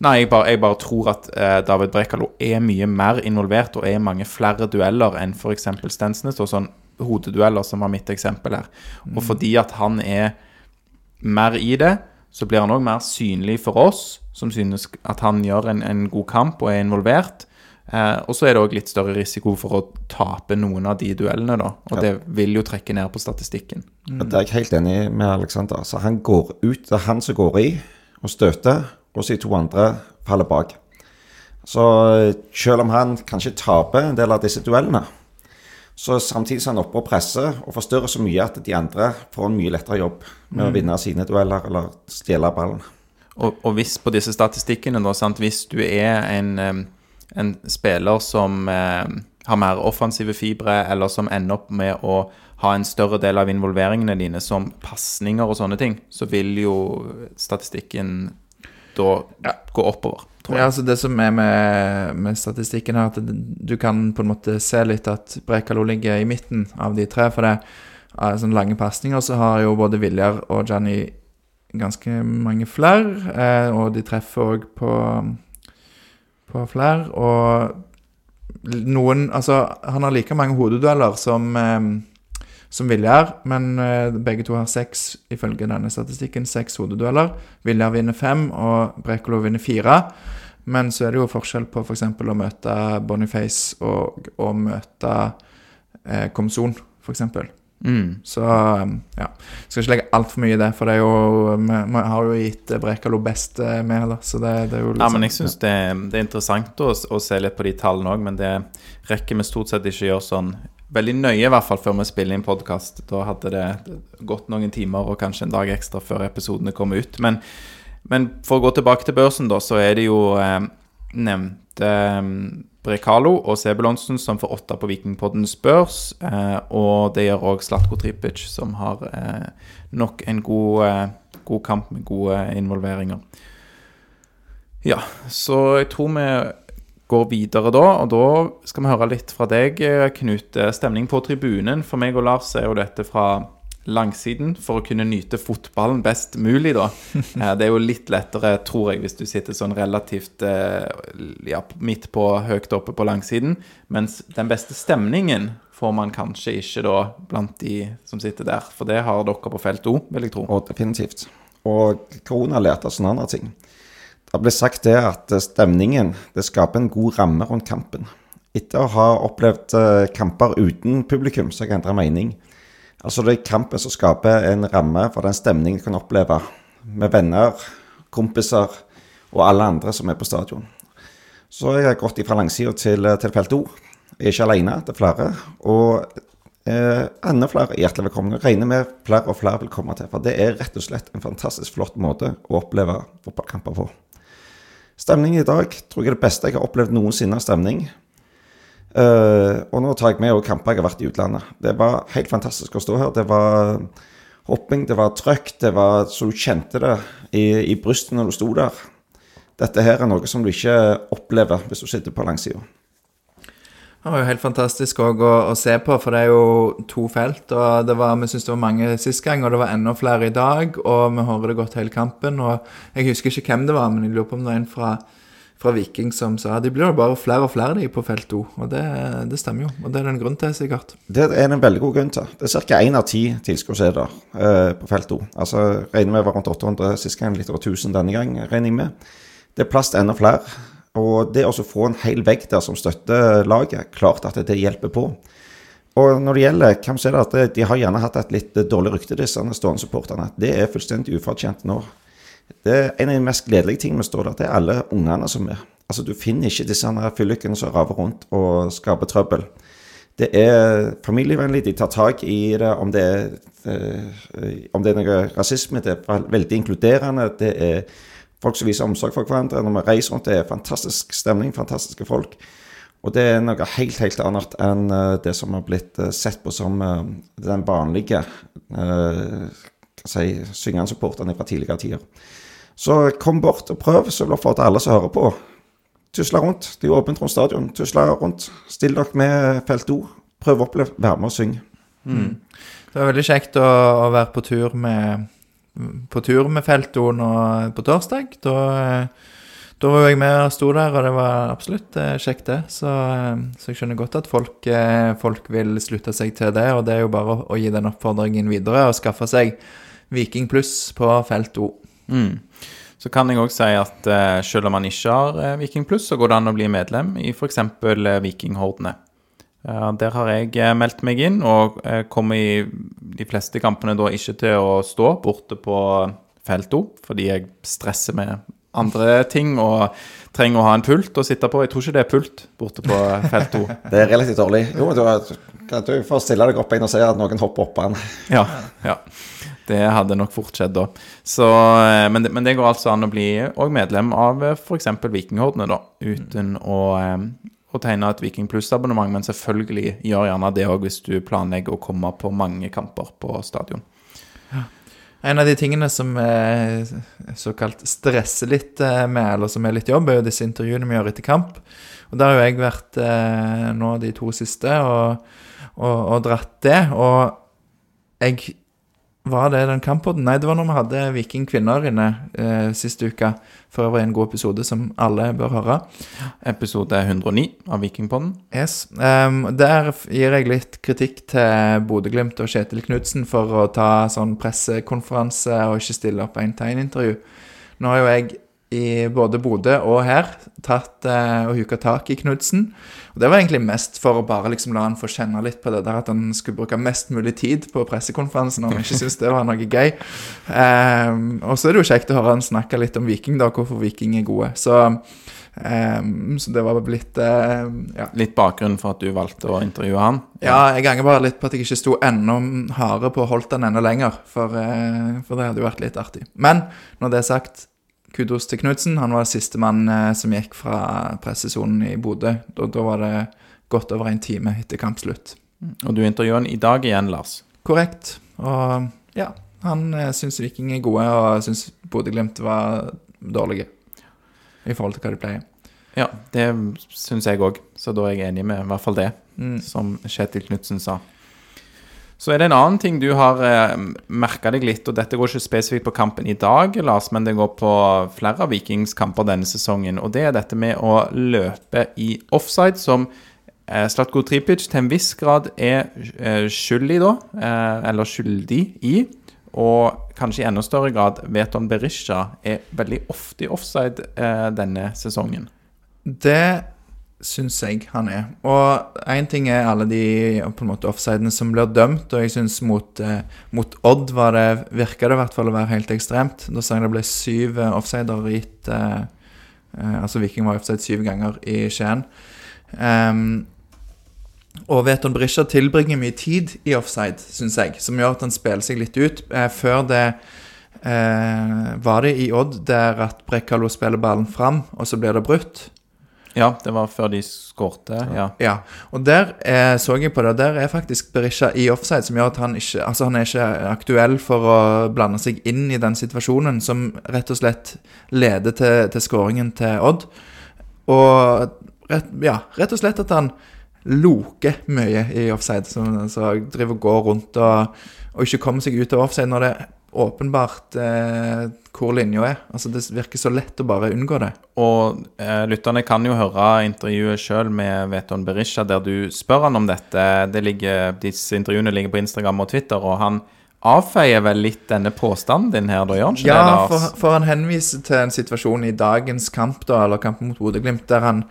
Nei, jeg bare, jeg bare tror at eh, David Brekalo er mye mer involvert og er i mange flere dueller enn f.eks. Stensnes, og sånn hodedueller, som var mitt eksempel her. Og fordi at han er mer i det, så blir han òg mer synlig for oss, som synes at han gjør en, en god kamp og er involvert. Eh, og så er det òg litt større risiko for å tape noen av de duellene, da. Og Ja. det vil jo trekke ned på statistikken. Mm. Det er jeg helt enig med Alexander. Så han går ut, det er han som går i og støter, og så de to andre faller bak. Så eh, selv om han kanskje taper en del av disse duellene, så samtidig er han oppe og presser og forstyrrer så mye at de andre får en mye lettere jobb med å vinne sine dueller eller stjele ballen. Og, og hvis på disse statistikkene, da, sant, hvis du er en, en spiller som eh, har mer offensive fibre, eller som ender opp med å ha en større del av involveringene dine som pasninger og sånne ting, så vil jo statistikken da gå oppover, tror Ja, altså Det som er med, med statistikken her, at du kan på en måte se litt at Brekalo ligger i midten av de tre. For det er sånne lange pasninger, så har jo både Viljar og Gianni ganske mange flere. Eh, og de treffer òg på, på flere. Og noen Altså, han har like mange hodedueller som eh, som Viljar, men eh, begge to har seks, ifølge denne statistikken, seks hodedueller. Viljar vinner fem, og Brekalo vinner fire. Men så er det jo forskjell på f.eks. å møte Boniface og å møte eh, Komson, f.eks. Mm. Så eh, ja. Skal ikke legge altfor mye i det, for det er jo Vi, vi har jo gitt Brekalo best eh, med, da, så det, det er jo liksom, Ja, men sånn- jeg syns det, det er interessant å, å se litt på de tallene òg, men det rekker vi stort sett ikke gjøre sånn veldig nøye, i hvert fall før vi spiller inn podkast. Da hadde det gått noen timer og kanskje en dag ekstra før episodene kom ut. Men, men for å gå tilbake til børsen, da, så er det jo eh, nevnt eh, Brekalo og Sebulonsen, som får åtte på Vikingpoddens børs. Eh, og det gjør òg Slatko Tripic, som har eh, nok en god, eh, god kamp med gode involveringer. Ja, så jeg tror vi går videre da, og da skal vi høre litt fra deg, eh, Knut. Eh, Stemning på tribunen. For meg og Lars er jo dette fra langsiden for å kunne nyte fotballen best mulig, da. <laughs> Eh, Det er jo litt lettere, tror jeg, hvis du sitter sånn relativt ja, midt på, høyt oppe på langsiden. Mens den beste stemningen får man kanskje ikke da blant de som sitter der. For det har dere på felt O, vil jeg tro. Og definitivt. Og korona lærte oss en annen ting. Det ble sagt det at eh, stemningen det skaper en god ramme rundt kampen. Etter å ha opplevd eh, kamper uten publikum, så har jeg endra mening. Altså Det er kampen som skaper en ramme for den stemningen du kan oppleve med venner, kompiser og alle andre som er på stadion. Så jeg har gått fra langsida til, eh, til felt O. Jeg er ikke alene, det er flere. Og eh, enda flere er hjertelig velkommen. Jeg regner med flere og flere vil komme til. For det er rett og slett en fantastisk flott måte å oppleve fotballkamper på. Stemningen i dag tror jeg er det beste jeg har opplevd noensinne av stemning. Uh, og nå tar jeg med kamper jeg har vært i utlandet. Det var helt fantastisk å stå her. Det var hopping, det var trøkk, det var så du kjente det i, i brystet når du sto der. Dette her er noe som du ikke opplever hvis du sitter på langsida. Det var jo helt fantastisk å, å se på, for det er jo to felt. og var, Vi syns det var mange sist gang, og det var enda flere i dag. Og vi hører det godt hele kampen. og Jeg husker ikke hvem det var, men jeg lurer på om det var en fra, fra Viking som sa de blir jo bare flere og flere de på felt O. Og det, det stemmer jo. Og det er det en grunn til, sikkert. Det er en veldig god grunn til. Det er ca. én av ti tilskuere eh, på felt O. Altså, regner med var rundt 800 sist gang, litt over 1000 denne gang, regner jeg med. Det er plass til enda flere. Og det å få en hel vegg der som støtter laget, klart at det hjelper på. Og når det gjelder hvem som er det at de har gjerne hatt et litt dårlig rykte, disse stående supporterne. Det er fullstendig ufortjent nå. Det er En av de mest gledelige tingene med å stå der, det er alle ungene som er. Altså Du finner ikke disse fyllikene som raver rundt og skaper trøbbel. Det er familievennlig, de tar tak i det. Om det er, eh, om det er noe rasisme, det er veldig inkluderende. Det er folk som viser omsorg for hverandre. Når vi reiser rundt, det er fantastisk stemning, fantastiske folk. Og det er noe helt, helt annet enn eh, det som har blitt eh, sett på som eh, den vanlige si, syngende supporteren fra tidligere tider. Så kom bort og prøv, så vil jeg oppfordre alle som hører på. Tusle rundt. Det er åpent rundt stadion. Tusle rundt. Still dere med felt O. Prøv å oppleve, være med og synge. Det var veldig kjekt å, å være på tur med på tur med Felto nå på torsdag. Da, eh, da var jeg med og sto der, og det var absolutt eh, kjekt, det. Så, eh, så jeg skjønner godt at folk, eh, folk vil slutte seg til det, og det er jo bare å, gi den oppfordringen videre og skaffe seg Viking pluss på Felto. Mm. Så kan jeg òg si at eh, selv om man ikke har eh, Viking Pluss, så går det an å bli medlem i f.eks. Vikinghordene. Eh, der har jeg eh, meldt meg inn, og eh, kommer i de fleste kampene da ikke til å stå borte på felt O, fordi jeg stresser med andre ting og trenger å ha en pult å sitte på. Jeg tror ikke det er pult borte på felt 2. <laughs> Det er relativt dårlig. Jo, du, du får stille deg opp igjen og se at noen hopper opp på den. <laughs> Ja, ja. Det hadde nok fort skjedd da. Så, men, det, men det går altså an å bli òg medlem av f.eks. Vikinghordene, da. Uten å, å tegne et Viking Pluss-abonnement, men selvfølgelig gjør gjerne det òg hvis du planlegger å komme på mange kamper på stadion. En av de tingene som såkalt stresser litt eh, med, eller som er litt jobb, er jo disse intervjuene vi gjør etter kamp. Og der har jo jeg vært eh, nå de to siste og, og, og dratt det. Og jeg Var det den kampodden? Nei, det var når vi hadde Viking kvinner inne eh, sist uke. For øvrig en god episode som alle bør høre. Episode 109 av Vikingpodden. Yes. Um, der gir jeg litt kritikk til Bodø-Glimt og Kjetil Knutsen for å ta sånn pressekonferanse og ikke stille opp en-til-en-intervju. Nå har jo jeg i både Bodø og her tatt eh, og huka tak i Knutsen. Og det var egentlig mest for å bare liksom la han få kjenne litt på det der at han skulle bruke mest mulig tid på pressekonferansen når han ikke syntes det var noe gøy. Um, og så er det jo kjekt å høre han snakke litt om Viking, da, hvorfor Viking er gode. Så, um, så det var blitt uh, ja. Litt bakgrunn for at du valgte å intervjue han. Ja, jeg ganger bare litt på at jeg ikke sto enda hardere på og holdt den enda lenger, for, uh, for det hadde jo vært litt artig. Men når det er sagt, kudos til Knutsen. Han var sistemann eh, som gikk fra pressesonen i Bodø. Da, da var det godt over en time etter kampslutt. Og du intervjuer han i dag igjen, Lars. Korrekt. Og ja, han eh, syns Viking er gode, og syns Bodø-Glimt var dårlige i forhold til hva de pleier. Ja, det syns jeg òg, så da er jeg enig med i hvert fall det, Mm. som Kjetil Knutsen sa. Så er det en annen ting du har eh, merka deg litt, og dette går ikke spesifikt på kampen i dag, Lars, men det går på flere av Vikings kamper denne sesongen, og det er dette med å løpe i offside, som eh, Slatko Tripic til en viss grad er eh, skyldig da, eh, eller skyldig i, og kanskje i enda større grad Veton Berisha er veldig ofte i offside denne sesongen. Det syns jeg han er. Og én ting er alle de på en måte offsidene som blir dømt, og jeg syns mot, eh, mot Odd var det, virka det i hvert fall å være helt ekstremt. Da sa jeg det ble syv eh, offsider gitt eh, eh, Altså Viking var offside syv ganger i Skien. Um, og Veton Berisha tilbringer mye tid i offside, syns jeg, som gjør at han spiller seg litt ut. Eh, før det eh, var det i Odd der at Brekkalo spiller ballen fram, og så blir det brutt. Ja, det var før de skårte. Ja. Ja, og der eh, så jeg på det. Der er faktisk Berisha i offside, som gjør at han ikke Altså, han er ikke aktuell for å blande seg inn i den situasjonen, som rett og slett leder til, til skåringen til Odd. Og rett, ja, rett og slett at han loker mye i offside. Så, så driver og går rundt og, og ikke kommer seg ut av offside når det åpenbart eh, hvor linja er. Altså, det virker så lett å bare unngå det. Og eh, lytterne kan jo høre intervjuet sjøl med Veton Berisha, der du spør han om dette. Det ligger, disse intervjuene ligger på Instagram og Twitter, og han avfeier vel litt denne påstanden din her, da, gjør han ikke Ja, det, Lars? for, for han henviser til en situasjon i dagens kamp, da, eller kampen mot Bodø-Glimt, der han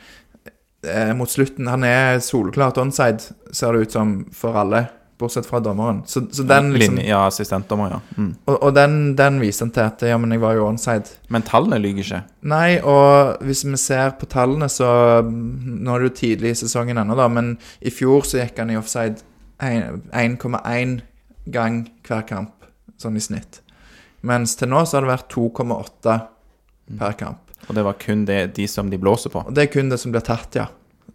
eh, mot slutten Han er soleklart onside, ser det ut som, for alle, bortsett fra dommeren. Så, så den liksom Linje, ja, assistentdommer, ja. Mm. Og, og den, den viser han til at ja, men jeg var jo onside. Men tallene lyver ikke. Nei, og hvis vi ser på tallene, så mm, Nå er det jo tidlig i sesongen ennå, da, men i fjor så gikk han i offside 1,1 gang hver kamp, sånn i snitt. Mens til nå så har det vært 2,8 per kamp. Og det var kun det, de som de blåser på. Og det er kun det som blir tatt, ja.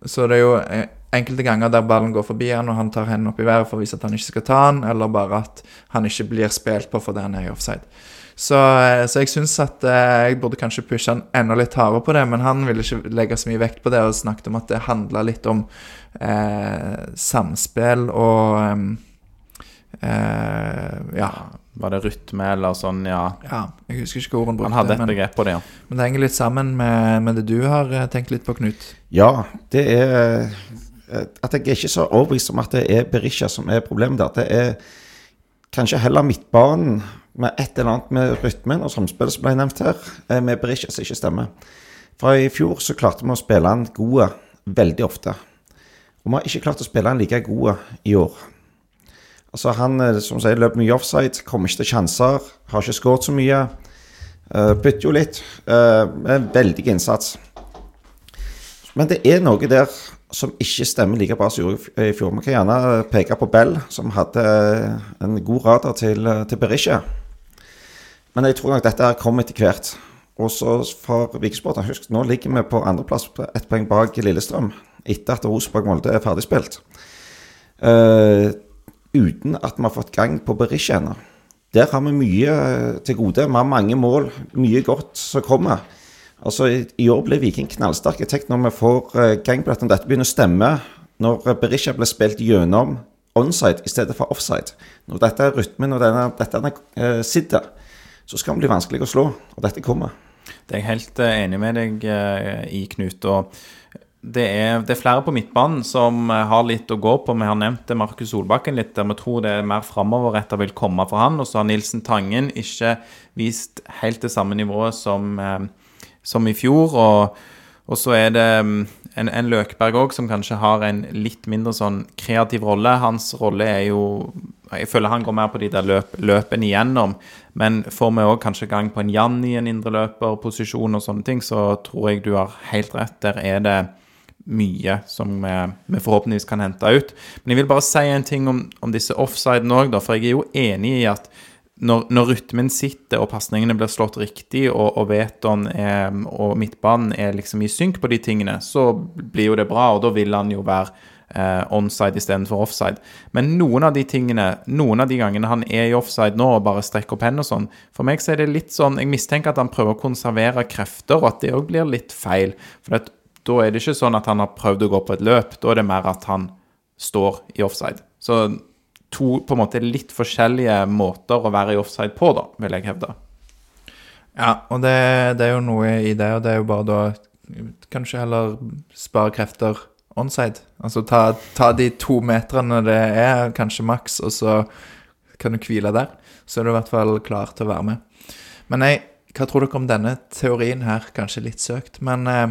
Så det er jo eh, enkelte ganger der ballen går forbi han, og han tar hendene opp i været for å vise at han ikke skal ta han, eller bare at han ikke blir spilt på fordi han er i offside. Så, eh, så jeg syns at eh, jeg burde kanskje pushe han enda litt hardere på det, men han ville ikke legge så mye vekt på det, og snakket om at det handla litt om eh, samspill og eh, ja, Var det rytme eller sånn, ja. ja. Jeg husker ikke hvor han brukte Han hadde et begrep på det, ja. men det henger litt sammen med, med det du har eh, tenkt litt på, Knut. Ja, det er eh, At jeg er ikke så overbevist om at det er Berisha som er problemet der. Det er kanskje heller midtbanen med et eller annet med rytmen og samspillet som ble nevnt her, eh, med Berisha som ikke stemmer. For i fjor så klarte vi å spille han gode veldig ofte. Og vi har ikke klart å spille han like gode i år. Altså Han eh, som sier, løper mye offside, kommer ikke til sjanser, har ikke skåret så mye. Uh, bytter jo litt. Uh, veldig innsats. Men det er noe der som ikke stemmer like bra som gjorde i fjor. Vi kan gjerne peke på Bell, som hadde en god radar til, til Berisha. Men jeg tror nok dette her kommer etter hvert. Og så for Vikesport, husk, nå ligger vi på andreplass, ett poeng bak Lillestrøm, etter at Rosenborg-Molde er ferdigspilt. Uh, uten at vi har fått gang på Berisha ennå. Der har vi mye til gode. Vi har mange mål, mye godt som kommer. Altså, i, år ble Viking knallsterke. Tenk når vi får uh, gang på dette, om dette begynner å stemme. Når uh, Berisha ble spilt gjennom onside i stedet for offside. Når dette er rytmen og denne, dette er sitter, så skal det bli vanskelig å slå. Og dette kommer. Det er jeg helt eh, enig med deg eh, i, Knut. og det er, det er flere på midtbanen som eh, har litt å gå på. Vi har nevnt Markus Solbakken litt, der vi tror det er mer framoverretta vil komme for han. Og så har Nilsen Tangen ikke vist helt det samme nivået som, eh, som i fjor. Og, og så er det mm, en, en Løkberg òg som kanskje har en litt mindre sånn kreativ rolle. Hans rolle er jo Jeg føler han går mer på de der løp, løpene igjennom. Men får vi òg kanskje gang på en Jan i en indreløperposisjon og sånne ting, så tror jeg du har helt rett. Der er det mye som vi, vi forhåpentligvis kan hente ut. Men jeg vil bare si en ting om, om disse offsidene òg, for jeg er jo enig i at når, når rytmen sitter og pasningene blir slått riktig, og, og Veton er, og midtbanen er liksom i synk på de tingene, så blir jo det bra, og da vil han jo være eh, onside istedenfor offside. Men noen av de tingene, noen av de gangene han er i offside nå og bare strekker opp hendene og sånn, for meg så er det litt sånn Jeg mistenker at han prøver å konservere krefter, og at det òg blir litt feil. For at, da er det ikke sånn at han har prøvd å gå på et løp, da er det mer at han står i offside. Så to på en måte litt forskjellige måter å være i offside på, da, vil jeg hevde. Ja, og det, det er jo noe i det, og det er jo bare da Kanskje heller spare krefter onside. Altså ta, ta de to meterne det er, kanskje maks, og så kan du hvile der. Så er du i hvert fall klar til å være med. Men nei, hva tror dere om denne teorien her? Kanskje litt søkt, men eh,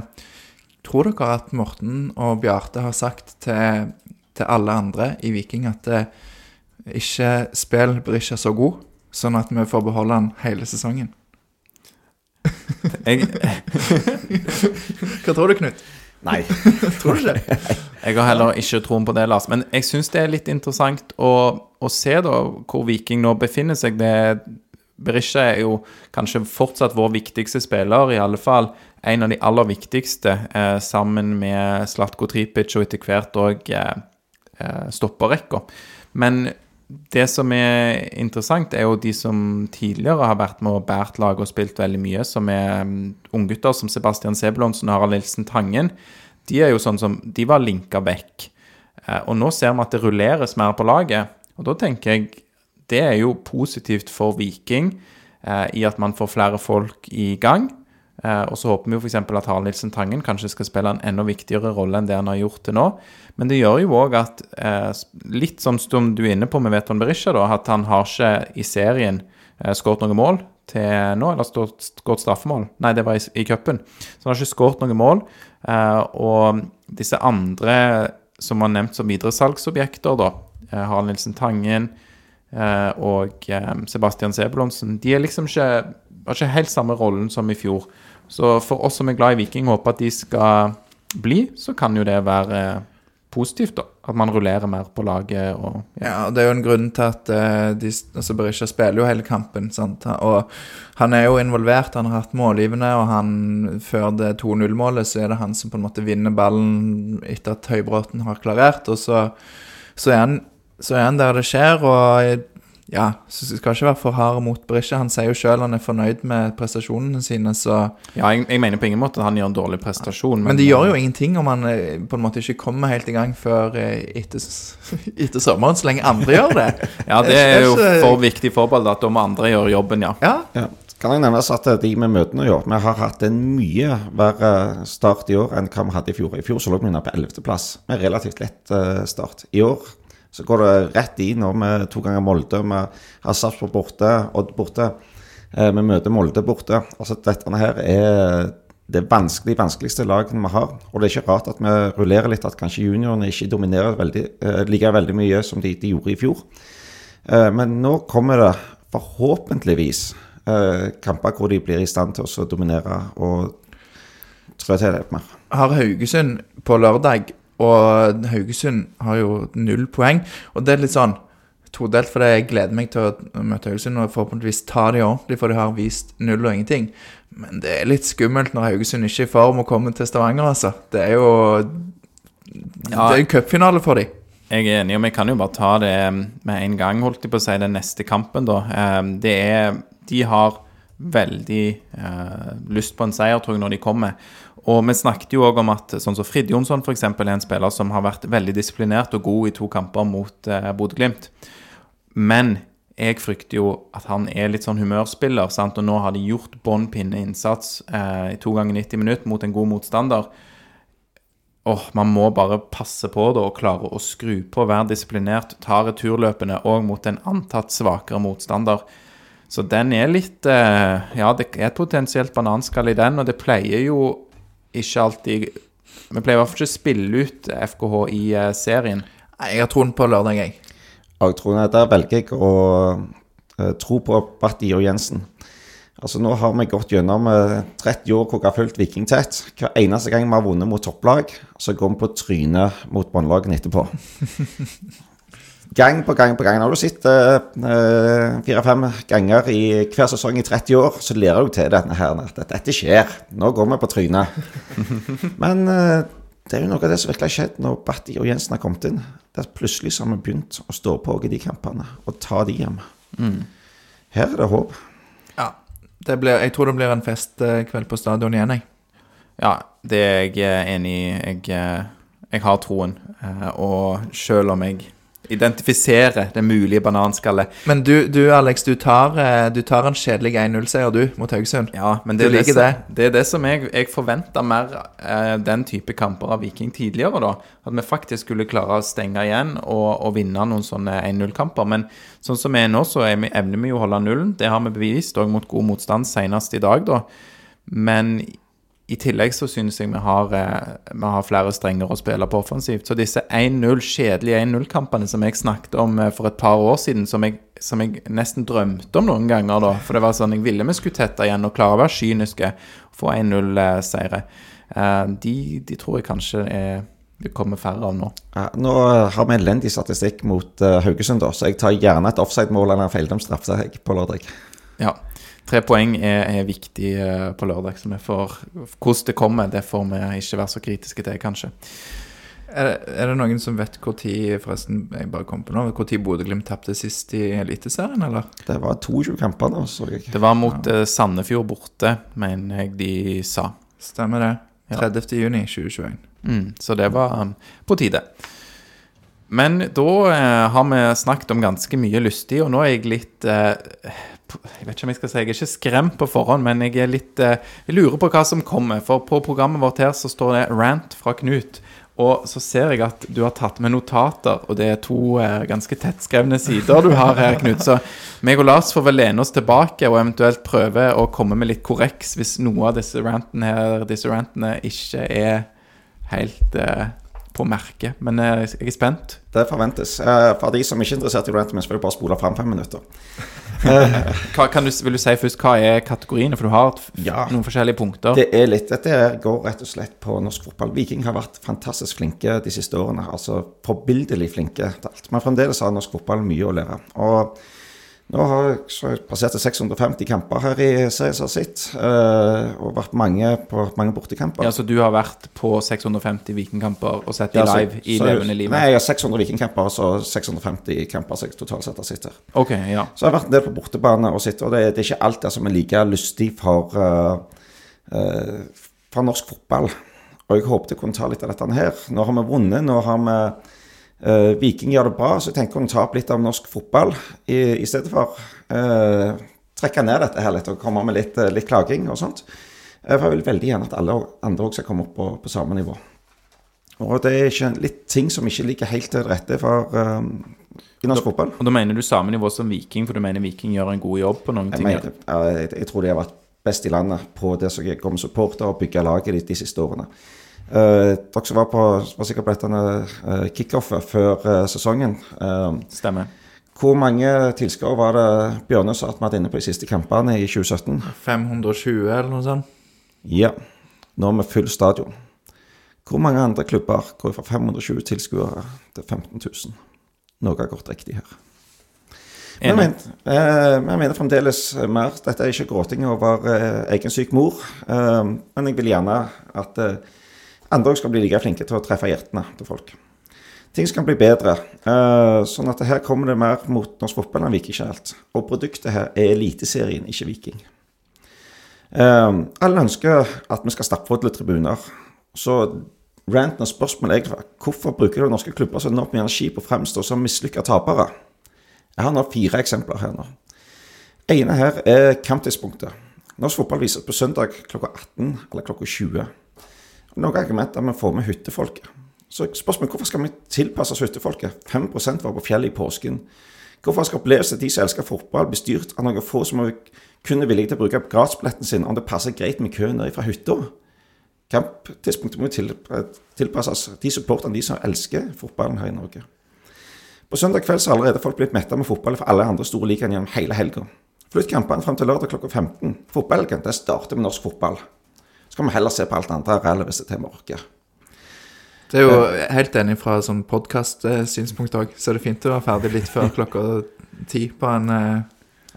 tror dere at Morten og Bjarte har sagt til, til alle andre i Viking at eh, ikke spill Berisha så god, sånn at vi får beholde han hele sesongen? Jeg, Hva tror du, Knut? Nei. <laughs> Tror du det? jeg har heller ikke troen på det, Lars. Men jeg syns det er litt interessant å, å se da hvor Viking nå befinner seg. Det, Berisha er jo kanskje fortsatt vår viktigste spiller, i alle fall en av de aller viktigste, eh, sammen med Slatko Tripic og etter hvert òg eh, eh, stopperrekka. Men det som er interessant, er jo de som tidligere har vært med og båret laget og spilt veldig mye, som er um, unggutter som Sebastian Sebulonsen og Harald Nilsen Tangen. De er jo sånn som De var linka vekk. Eh, og nå ser vi at det rulleres mer på laget. Og da tenker jeg det er jo positivt for Viking eh, i at man får flere folk i gang. Eh, og så håper vi jo f.eks. at Harald Nilsen Tangen kanskje skal spille en enda viktigere rolle enn det han har gjort til nå. Men det gjør jo òg at eh, litt sånn som du er inne på med Veton Berisha, da, at han har ikke i serien eh, skåret noen mål til nå, eller skåret straffemål. Nei, det var i, i cupen. Så han har ikke skåret noen mål. Og disse andre som var nevnt som videresalgsobjekter, da, Harald Nilsen Tangen og Sebastian Sebulonsen, de er liksom ikke, har ikke helt samme rollen som i fjor. Så for oss som er glad i Viking, håper at de skal bli, så kan jo det være positivt, da. At man rullerer mer på laget og ja. Ja, og det er jo en grunn til at uh, de, altså Berisha spiller jo hele kampen. Sant? Og han er jo involvert, han har hatt målgivende, og han, før det 2-0-målet så er det han som på en måte vinner ballen etter at Høybråten har klarert. Og så, så, er han, så er han der det skjer, og ja, så skal ikke være for hard mot Berisha. Han sier jo sjøl han er fornøyd med prestasjonene sine, så Ja, jeg, jeg mener på ingen måte at han gjør en dårlig prestasjon. Men det gjør jo ingenting om han eh, på en måte ikke kommer helt i gang før eh, etter, <laughs> etter sommeren, så lenge andre gjør det. <laughs> Ja, det er jo for viktig fotball at da må andre gjøre jobben, ja. Ja, Ja. Kan jeg nevnes at de vi møter nå i år, vi har hatt en mye verre start i år enn hva vi hadde i fjor. I fjor så lå vi inne på 11.-plass, med relativt lett eh, start. I år så går det rett i nå med to ganger Molde. Vi har Sarpsborg borte, Odd borte. Eh, Vi møter Molde borte. Altså Dette her er det vanskelig, vanskeligste laget vi har. Og det er ikke rart at vi rullerer litt, at kanskje juniorene ikke dominerer veldig, eh, like veldig mye som de, de gjorde i fjor. Eh, Men nå kommer det forhåpentligvis kamper hvor de blir i stand til å dominere og trå til litt mer. har Haugesund på lørdag, og Haugesund har jo null poeng. Og det er litt sånn todelt, for jeg gleder meg til å møte Haugesund og forhåpentligvis ta de ordentlig, for de har vist null og ingenting. Men det er litt skummelt når Haugesund ikke er i form og kommer til Stavanger, altså. Det er jo Ja. Det er jo cupfinale for dem. Jeg er enig, og vi kan jo bare ta det med en gang, holdt jeg på å si, den neste kampen, da. Eh, Det er De har veldig uh, lyst på en seier, tror jeg, når de kommer. Og vi snakket jo òg om at sånn som Frid Jonsson f.eks. er en spiller som har vært veldig disiplinert og god i to kamper mot eh, Bodø-Glimt. Men jeg frykter jo at han er litt sånn humørspiller, sant? og nå har de gjort bånn pinne innsats eh, i to ganger 90 minutter mot en god motstander. Åh, Man må bare passe på det og klare å skru på, være disiplinert, ta returløpene òg mot en antatt svakere motstander. Så den er litt eh, Ja, det er et potensielt bananskall i den, og det pleier jo ikke alltid Vi pleier i hvert fall ikke å spille ut FKH i eh, serien. Nei, Jeg har troen på lørdag, jeg. Og jeg tror Der velger jeg å eh, tro på Batti og Jensen. Altså Nå har vi gått gjennom eh, 30 år hvor vi har fulgt Viking tett. Hver eneste gang vi har vunnet mot topplag, så går vi på trynet mot båndlagene etterpå. <laughs> Gang på gang på gang. Når du sitter eh, fire-fem ganger i hver sesong i 30 år, så lærer du til denne her, at dette skjer. Nå går vi på trynet. <laughs> Men eh, det er jo noe av det som virkelig har skjedd når Batti og Jensen har kommet inn. Det er Plutselig så har vi begynt å stå på i de kampene og ta de hjem. Her er det håp. Ja. Det blir, jeg tror det blir en festkveld på stadion igjen, jeg. Ja, det er jeg eh, enig i. Jeg, eh, jeg har troen. Eh, Og selv om jeg identifiserer det mulige bananskallet Men du, du Alex, du tar, eh, du tar en kjedelig 1-0-seier, du, mot Haugesund. Ja, men det, er liker det, det er det som jeg, jeg forventa mer eh, den type kamper av Viking tidligere, da. At vi faktisk skulle klare å stenge igjen og, og vinne noen sånne 1-0-kamper. Men sånn som vi er nå, så er vi, evner vi jo å holde nullen. Det har vi bevist òg mot god motstand senest i dag, da. Men i tillegg så synes jeg vi har, eh, vi har flere strenger å spille på offensivt. Så disse 1-0, kjedelige 1-0-kampene som jeg snakket om eh, for et par år siden, som jeg, som jeg nesten drømte om noen ganger da, for det var sånn jeg ville vi skulle tette igjen og klare å være kyniske og få 1-0-seire, eh, de, de tror jeg kanskje er, det kommer færre av nå. Ja, nå har vi elendig statistikk mot Haugesund, da, så jeg tar gjerne et offside-mål eller en feildømt straffe på lørdag. Ja. Tre poeng er, er viktig eh, på lørdag, så vi får Hvordan det kommer, det får vi ikke være så kritiske til, kanskje. Er det, er det noen som vet hvor tid forresten, jeg bare kom på nå, hvor tid Bodø-Glimt tapte sist i Eliteserien, eller? Det var 22 kamper nå, så jeg. Det var mot ja. Sandefjord borte, mener jeg de sa. Stemmer det. Ja. 30. juni 2021. Mm, så det var um, på tide. Men da eh, har vi snakket om ganske mye lystig, og nå er jeg litt eh, Jeg vet ikke om jeg skal si Jeg er ikke skremt på forhånd, men jeg er litt eh, Jeg lurer på hva som kommer. For på programmet vårt her så står det 'Rant fra Knut'. Og så ser jeg at du har tatt med notater, og det er to eh, ganske tettskrevne sider du har her, Knut. Så meg og Lars får vel lene oss tilbake og eventuelt prøve å komme med litt korreks hvis noe av disse rantene, her, disse rantene ikke er helt eh, på merket. Men eh, jeg er spent. Det forventes. For de som ikke er interessert i Rant, men selvfølgelig bare spole fram fem minutter. Hva, kan du, vil du si først hva er kategoriene? For du har Ja. noen forskjellige punkter. Det er litt, Dette går rett og slett på norsk fotball. Viking har vært fantastisk flinke de siste årene. altså Forbildelig flinke til alt. Men fremdeles har norsk fotball mye å lære. Og nå har jeg passert 650 kamper her i serien sitt, eh, og vært mange på mange bortekamper. Ja, Så du har vært på 650 Vikingkamper og sett de Ja, så- live i så- levende livet? Nei, jeg har 600 vikingkamper så 650 kamper som jeg totalt sett har sett her. Ok, ja. Så jeg har vært en del på bortebane og sett, og det, det er ikke alt det som er like lystig for, uh, uh, for norsk fotball. Og jeg håpet jeg kunne ta litt av dette her. Nå har vi vunnet, nå har vi eh, Viking gjør det bra, så tenkte jeg kunne ta opp litt av norsk fotball i, i stedet for uh, trekke ned dette her litt og komme med litt, eh, litt klaging og sånt. Uh, For jeg vil veldig gjerne at alle andre også skal komme opp på, på samme nivå. Og det er ikke litt ting som ikke ligger helt til rette for eh, i norsk fotball. Og da mener du samme nivå som Viking, for du mener Viking gjør en god jobb på noen Jeg, ting? mener, jeg, jeg tror de har vært best i landet på det som går med supporter og bygge laget ditt de siste årene. Eh, dere som var, på, var sikkert på dette uh, kickoffet før eh, sesongen. eh, Stemmer. hvor mange tilskuere var det Bjørne sa at vi hadde inne på de siste kampene i 2017? 520 eller noe sånt. Ja, nå med full stadion. Hvor mange andre klubber går fra 520 tilskuere til 15 000? Noe har gått riktig her. Men eh, men jeg mener fremdeles mer Dette er ikke gråting over eh, egen syk mor. Eh, men jeg vil gjerne at eh, andre skal bli like flinke til å treffe hjertene til folk. Ting skal bli bedre. Eh, sånn at her kommer det mer mot norsk fotball enn Viking generelt. Og produktet her er Eliteserien, ikke Viking. Eh, alle ønsker at vi skal stappfodle tribuner. Så ranten og spørsmålet er hvorfor bruker du norske klubber så enormt mye energi på å fremstå som mislykka tapere? Jeg har nå fire eksempler her nå. ene her er kamptidspunktet. Norsk fotball vises på søndag klokka 18 eller klokka 20. Noen argumenter med å få med hyttefolket. Så spørsmålet er hvorfor skal vi tilpasse oss hyttefolket? 5% var på fjellet i påsken. Hvorfor skal opplevelsen til de som elsker fotball, bli styrt av noen få som er kun er villige til å bruke gradsbilletten sin om det passer greit med køen ned fra hytta? Kamptidspunktet må til, tilpasses de supporterne, de som elsker fotballen her i Norge. På søndag kveld så har allerede folk blitt metta med fotball for alle andre store ligaer gjennom hele helga. Flytt kampene frem til lørdag klokka 15. Fotballhelgen starter med norsk fotball. Så kan vi heller se på alt andre reelle hvis det er til vi orker. Det er jo helt enig fra sånn podkast-synspunkt òg, så er det fint å være ferdig litt før klokka ti på en eh,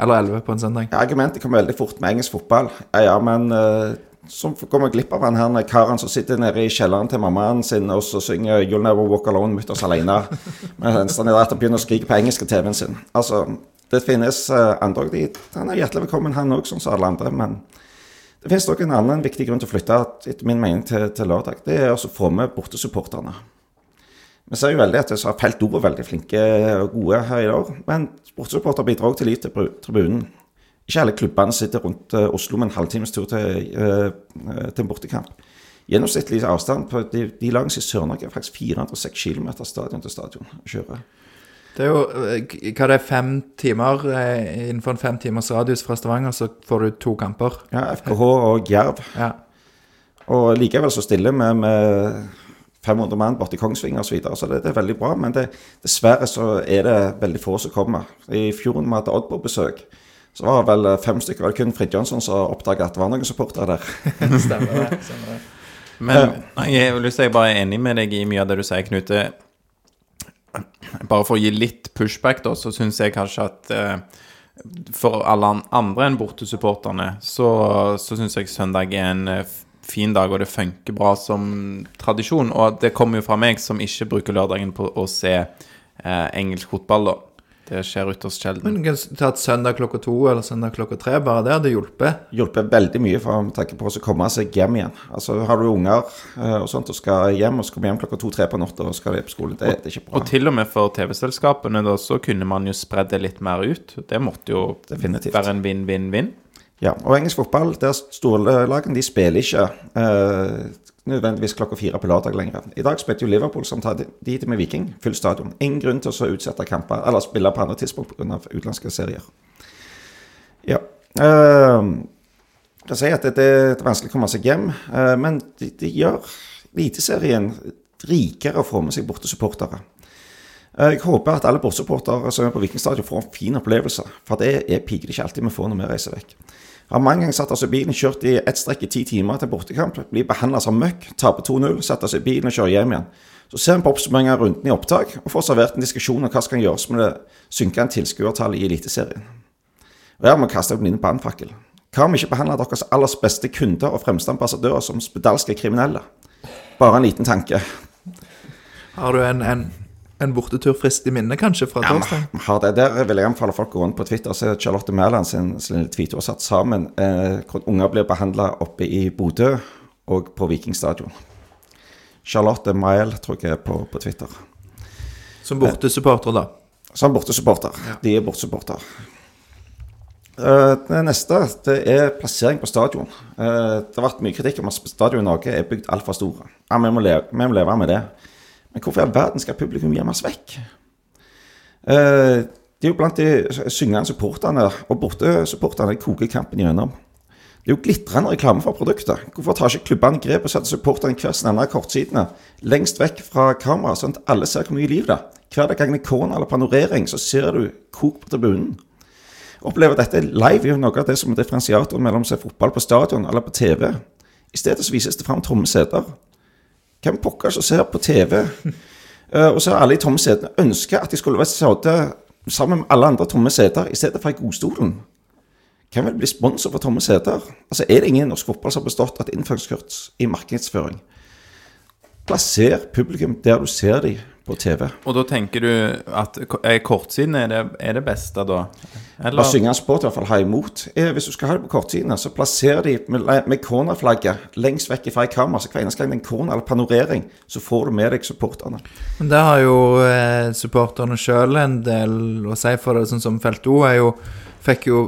Eller elleve på en søndag. Ja, Argumentet kommer veldig fort med engelsk fotball. Ja, ja, men eh, så går vi glipp av han her karen som sitter nede i kjelleren til mammaen sin og så synger 'You'll Never Walk Alone' mutters alene. <laughs> Mens han er der og begynner begynne å skrike på engelsk i TV-en sin. Altså, det finnes andre òg. Han er hjertelig velkommen, han òg, sånn som alle andre. Men det finnes også en annen viktig grunn til å flytte, etter min mening, til, til lørdag. Det er å få med bortesupporterne. Vi ser jo veldig at Felt O er veldig flinke og gode her i år. Men bortesupporter bidrar også til liv til tribunen. Ikke alle klubbene sitter rundt uh, Oslo med en halvtimes tur til, uh, til en bortekamp. Gjennomsnittlig avstand på de, de lagene i Sør-Norge er faktisk 406 km stadion til stadion å kjøre. Det er jo hva det er fem timer Innenfor en fem timers radius fra Stavanger så får du to kamper. Ja, FKH og Jerv. Ja. Og likevel så stiller vi med 500 mann borti Kongsvinger osv. Så, videre, så det, det, er veldig bra. Men det, dessverre så er det veldig få som kommer. I fjor da vi hadde Odd på besøk, så var det vel fem stykker. Var det kun Fridtjonsson som oppdaga at det var noen supportere der. <laughs> stemmer det. Stemmer det. Men jeg har lyst til å bare er enig med deg i mye av det du sier, Knute. Bare for å gi litt pushback, da, så syns jeg kanskje at eh, for alle andre enn bortesupporterne, så, så syns jeg søndag er en eh, fin dag, og det funker bra som tradisjon. Og det kommer jo fra meg som ikke bruker lørdagen på å se eh, engelsk fotball, da. Det skjer ytterst sjelden. Men kunne tatt søndag klokka to eller søndag klokka tre. Bare det hadde hjulpet. Hjulpet veldig mye for å tenke på å komme seg hjem igjen. Altså Har du unger uh, og sånt og skal hjem og skal komme hjem klokka to-tre på natta og skal de på skole, det, det, er ikke bra. Og til og med for TV-selskapene da, så kunne man jo spredd det litt mer ut. Det måtte jo Definitivt. være en vinn-vinn-vinn. Ja, og engelsk fotball, der storlagene de spiller ikke uh, nødvendigvis klokka fire på lørdag lenger. I dag spilte jo Liverpool som tar dit med Viking, full stadion. Ingen grunn til å utsette kamper eller spille på andre tidspunkt pga. utenlandske serier. Ja. Uh, jeg sier at det, det, er vanskelig å komme seg hjem, uh, men det de gjør Eliteserien rikere å få med seg bortesupportere. Uh, jeg håper at alle bortesupportere som er på Vikingstadion får en fin opplevelse, for det er piker ikke alltid vi får når vi reiser vekk. Har mange ganger satt oss i bilen, kjørt i ett strekk i ti timer til bortekamp, blir behandla som møkk, taper 2-0, setter oss i bilen og kjører hjem igjen. Så ser vi på oppsummeringen av runden i opptak, og får servert en diskusjon om hva som kan gjøres med det synkende tilskuertallet i Eliteserien. Og her må vi kaste opp en brannfakkel. Hva om vi ikke behandler deres aller beste kunder og fremste ambassadører som spedalske kriminelle? Bare en liten tanke. Har du en, en en bortetur friskt i minne, kanskje, fra torsdag? Ja, har det. Der vil jeg anbefale folk å gå inn på Twitter og se Charlotte Mæland sin, sin tweet og satt sammen eh, hvordan unger blir behandla oppe i Bodø og på Vikingstadion. Charlotte Mile, tror jeg på, på Twitter. Som bortesupporter, da? Som bortesupporter. Ja. De er bortesupporter. Uh, det neste det er plassering på stadion. Uh, det har vært mye kritikk om at stadion i Norge er bygd altfor store. Ja, vi må, leve, vi må leve med det. Men hvorfor i all verden skal publikum gjemmes vekk? Eh, det er jo blant de syngende supporterne og bortesupporterne koker kampen gjennom. Det er jo glitrende reklame for produktet. Hvorfor tar ikke klubbene grep og setter supporterne hver sin ende av kortsidene lengst vekk fra kamera, sånn at alle ser hvor mye liv det er? Hver gang det er corner eller panorering, så ser du kok på tribunen. Opplever dette live er jo noe av det som er differensiatoren mellom å se fotball på stadion eller på TV. I stedet så vises det fram tomme seter. Hvem pokker som ser på TV uh, og ser alle i tomme setene, ønsker at de skulle vært sittet sammen med alle andre tomme seter i stedet for i godstolen? Hvem vil bli sponsor for tomme seter? Altså, Er det ingen norsk fotball som har bestått et innføringskurs i markedsføring? Plasser publikum der du ser dem på TV. Og da tenker du at er kortsiden er det, er det beste, da? Eller? Å synge sport i hvert fall ha imot. Eh, hvis du skal ha det på kortsiden, så plasser de med, med cornerflagget lengst vekk fra i kamera. Så hver eneste gang det er en corner eller panorering, så får du med deg supporterne. Men det har jo eh, supporterne sjøl en del å si for det. Sånn som Felt O er jo fikk jo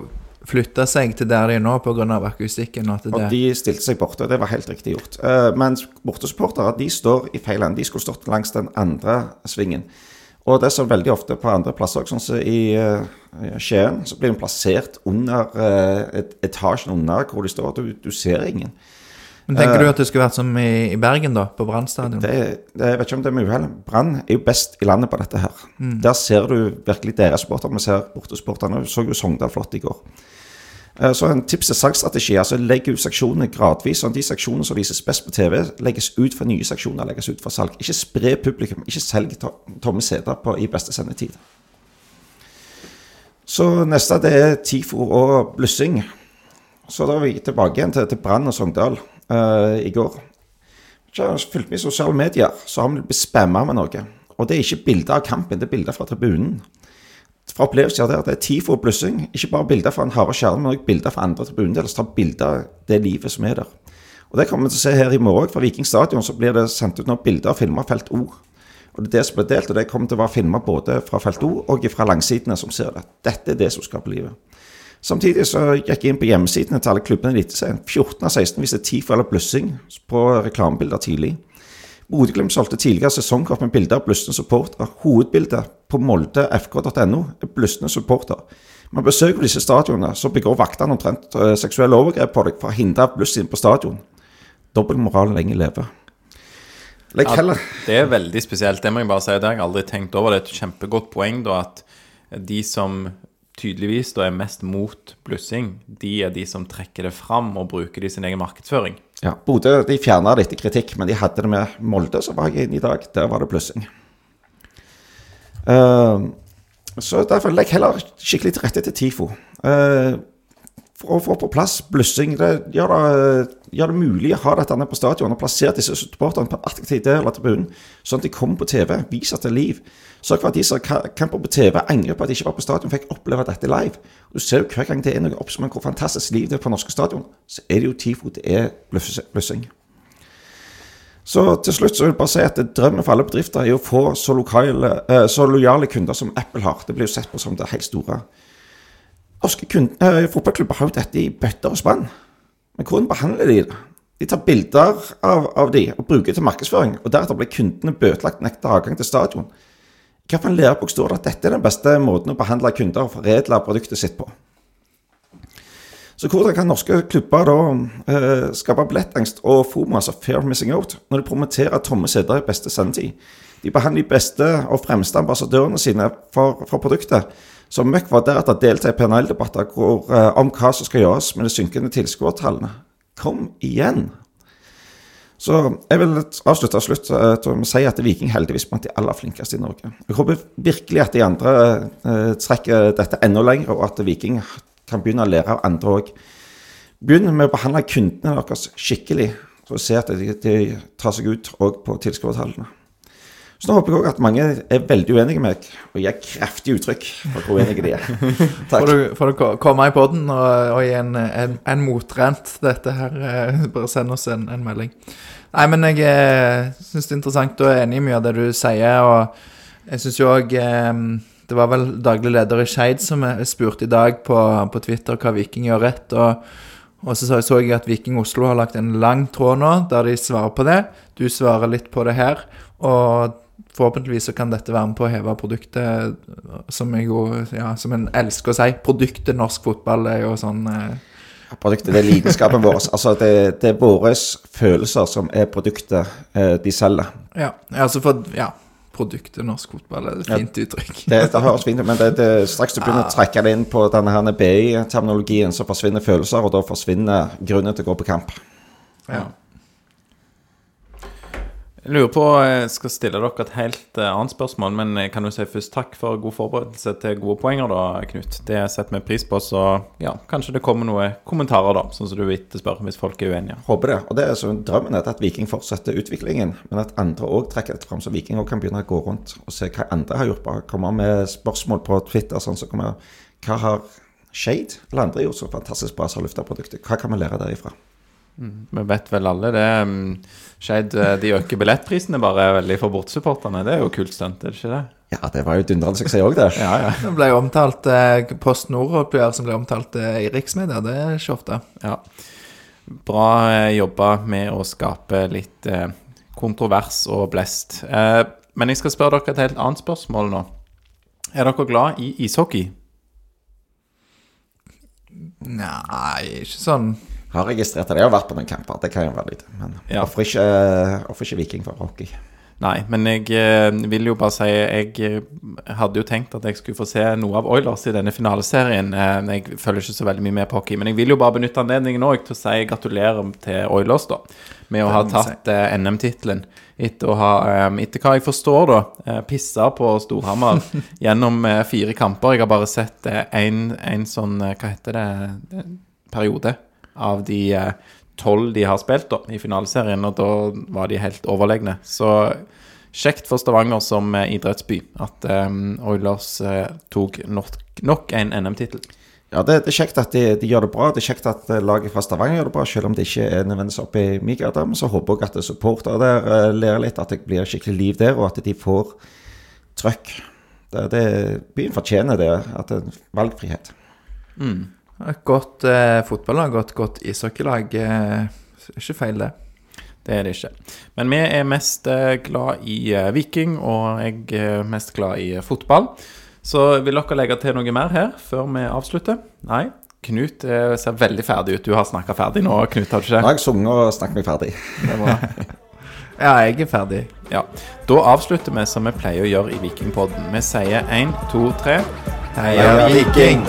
flytta seg til der de er nå pga. akustikken. Og, og de stilte seg borte, det var helt riktig gjort. Uh, men bortesupportere de står i feil ende. De skulle stått langs den andre svingen. Og det er så veldig ofte på andre plasser, sånn som i uh, Skien, så blir de plassert under uh, et, etasjen under hvor de står. Du, du ser ingen. Men Tenker du at det skulle vært som i, i Bergen, da? På Brann stadion? Jeg vet ikke om det er med uhell. Brann er jo best i landet på dette her. Mm. Der ser du virkelig deres supportere. Vi ser bortesporterne. Vi så jo Sogndal flott i går. Eh, Så en tips til salgsstrategi. altså Legg ut seksjonene gradvis. sånn De seksjonene som vises best på TV, legges ut for nye seksjoner. legges ut for salg. Ikke spre publikum. Ikke selg tomme seter i beste sendetid. Så neste det er TIFO og blussing. Så da er vi tilbake igjen til, til Brann og Sogndal uh, i går. Så har jeg fulgt med i sosiale medier, så har vi blitt spamma med noe. Og det er ikke bilder av kampen, det er bilder fra tribunen. Fra opplevelser der det er TIFO og blussing. Ikke bare bilder fra en harde kjerne, men også bilder fra andre tribunedeler. Tar bilder av det livet som er der. Og det kommer vi til å se her i morgen. Fra Viking stadion så blir det sendt ut noen bilder og filmer felt O. Og det er det som blir delt, og det kommer til å være filma både fra felt O og fra langsidene som ser det. Dette er det som skaper livet. Samtidig så gikk jeg inn på hjemmesidene til alle klubbene i Eliteserien. 14 av 16 viste TIFO eller blussing på reklamebilder tidlig. Bodø-Glimt solgte tidligere sesongkort med bilder av blussende supportere. Hovedbildet på moldefk.no er blussende supporter. Man besøker disse stadionene, så begår vaktene omtrent eh, seksuelle overgrep på deg for å hindre bluss inn på stadion. Dobbeltmoralen lenge leve. Legg Ja, det er veldig spesielt. Det må jeg bare si. Det har jeg aldri tenkt over. Det er et kjempegodt poeng da at de som tydeligvis da er mest mot blussing, de er de som trekker det fram og bruker det i sin egen markedsføring. Ja, Bodø de fjerna det kritikk, men de hadde det med Molde, så var jeg inne i dag. Der var det plussing. Uh, så derfor legg heller skikkelig til rette til TIFO. Uh, for å få på plass blussing. Det gjør det, gjør det mulig å ha dette på stadion og plassere disse supporterne på en attraktiv del av tribunen, sånn at de kommer på TV, viser er liv. Sørg for at de som kamper på TV, angrer på at de ikke var på stadion, fikk oppleve dette live. Og Du ser jo hver gang det er noe opp som en hvor fantastisk liv det er på norske stadion, så er det jo TIFO, det er bluss- blussing. Så til slutt så vil jeg bare si at drømmen for alle bedrifter er å få så, lokale, eh, så lojale kunder som Apple har. Det blir jo sett på som det helt store. Norske kun- eh, fotballklubber har jo dette i bøtter og spann. Men hvordan behandler de det? De tar bilder av, av de og bruker det til markedsføring, og deretter blir kundene bøtelagt nekta adgang til stadion. Hvilken lærebok står det at dette er den beste måten å behandle kunder og foredle produktet sitt på? Så hvordan kan norske klubber da eh, skape billettangst og FOMO, altså fair missing out, når de promoterer tomme seter i beste sendetid? De behandler de beste og fremste ambassadørene sine for, for produktet, som møkk var deretter delta i paneldebatter eh, om hva som skal gjøres med de synkende tilskuertallene. Kom igjen! Så jeg vil avslutte av slutt med til å si at Viking heldigvis blant de aller flinkeste i Norge. Jeg håper virkelig at de andre eh, trekker dette enda lenger, og at Viking kan begynne å lære av andre òg. Begynn med å behandle kundene deres skikkelig, så se at de, de tar seg ut òg på tilskuertallene. Så nå håper jeg òg at mange er veldig uenige med meg, og gir kraftig uttrykk for hvor uenige de er. <laughs> Får Takk. du, får du ko- komme i podden og, og gi en, en, en motrent dette her? eh, <laughs> Bare send oss en, en melding. Nei, men jeg eh, syns det er interessant og er enig i mye av det du sier. Og jeg syns jo òg eh, Det var vel daglig leder i Skeid som spurte i dag på, på Twitter hva Viking gjør rett. Og, og så så- så jeg at Viking Oslo har lagt en lang tråd nå der de svarer på det. Du svarer litt på det her. Og forhåpentligvis så kan dette være med på å heve produktet, som jeg jo Ja, som en elsker å si. Produktet norsk fotball er jo sånn eh, Produktet, det er lidenskapen vår. Altså, det, det er våre følelser som er produktet eh, de selger. Ja, altså for Ja. Produktet norsk fotball er et Ja. fint uttrykk. Det, det høres fint ut, men det, det, straks du begynner å trekke det inn på denne BI-terminologien, så forsvinner følelser, og da forsvinner grunnen til å gå på kamp. Ja. Jeg lurer på, jeg skal stille dere et helt eh, annet spørsmål, men jeg kan jo si først takk for god forberedelse til gode poenger, da, Knut. Det setter vi pris på, så ja, kanskje det kommer noen kommentarer, da, sånn som du etterspør, hvis folk er uenige. Håper det. Og det er så Drømmen er at Viking fortsetter utviklingen, men at andre òg trekker dette fram, så Viking òg kan begynne å gå rundt og se hva andre har gjort. Bare komme med spørsmål på Twitter, sånn som kommer Hva har Shade eller andre gjort så fantastisk bra som har lufta produktet? Hva kan vi lære derifra? Vi vet vel alle det. mm, Skeid eh, de øker billettprisene bare veldig for bortsupporterne. Det er jo kult stunt, er det ikke det? Ja, det var jo dundrende suksess òg, det. <laughs> Ja, ja. Det ble jo omtalt eh, Post Nord-oppgjør som ble omtalt eh, i riksmedia. Det er ikke ofte. ja. Bra eh, jobba med å skape litt eh, kontrovers og blest. Eh, men jeg skal spørre dere et helt annet spørsmål nå. Er dere glad i ishockey? Nei, ikke sånn Har registrert det. Jeg har vært på noen kamper, det kan jo være litt. Men Ja. hvorfor ikke, hvorfor ikke Viking for hockey? Nei, men jeg eh, vil jo bare si Jeg eh, hadde jo tenkt at jeg skulle få se noe av Oilers i denne finaleserien. Eh, jeg følger ikke så veldig mye med på hockey, men jeg vil jo bare benytte anledningen òg til å si gratulerer til Oilers, da. Med å ha tatt eh, NM-tittelen. Etter eh, etter hva jeg forstår, da, eh, pissa på Storhamar <laughs> gjennom eh, fire kamper. Jeg har bare sett én sånn eh, Hva heter det? det periode av de eh, tolv de har spilt da, i finaleserien, og da var de helt overlegne. Så kjekt for Stavanger som eh, idrettsby at um, Oilers uh, tok nok, nok en NM-tittel. Ja, det, det er kjekt at de, de gjør det bra. Det er kjekt at laget fra Stavanger gjør det bra, selv om det ikke er nødvendigvis oppe i. Men så håper jeg at supportere der eh, lærer litt, at det blir skikkelig liv der, og at de får trøkk. Det, det, byen fortjener det, at det er valgfrihet. Et godt eh, fotballag og et godt ishockeylag. Eh, ikke feil, det. Det er det ikke. Men vi er mest eh, glad i eh, Viking, og jeg er mest glad i eh, fotball. Så vil dere legge til noe mer her før vi avslutter? Nei? Knut eh, ser veldig ferdig ut. Du har snakka ferdig nå, Knut, har du Nå har jeg sunget og snakket meg ferdig. Det er bra. <laughs> Ja, jeg er ferdig. Ja. Da avslutter vi som vi pleier å gjøre i Vikingpodden. Vi sier én, to, tre. Heia Viking!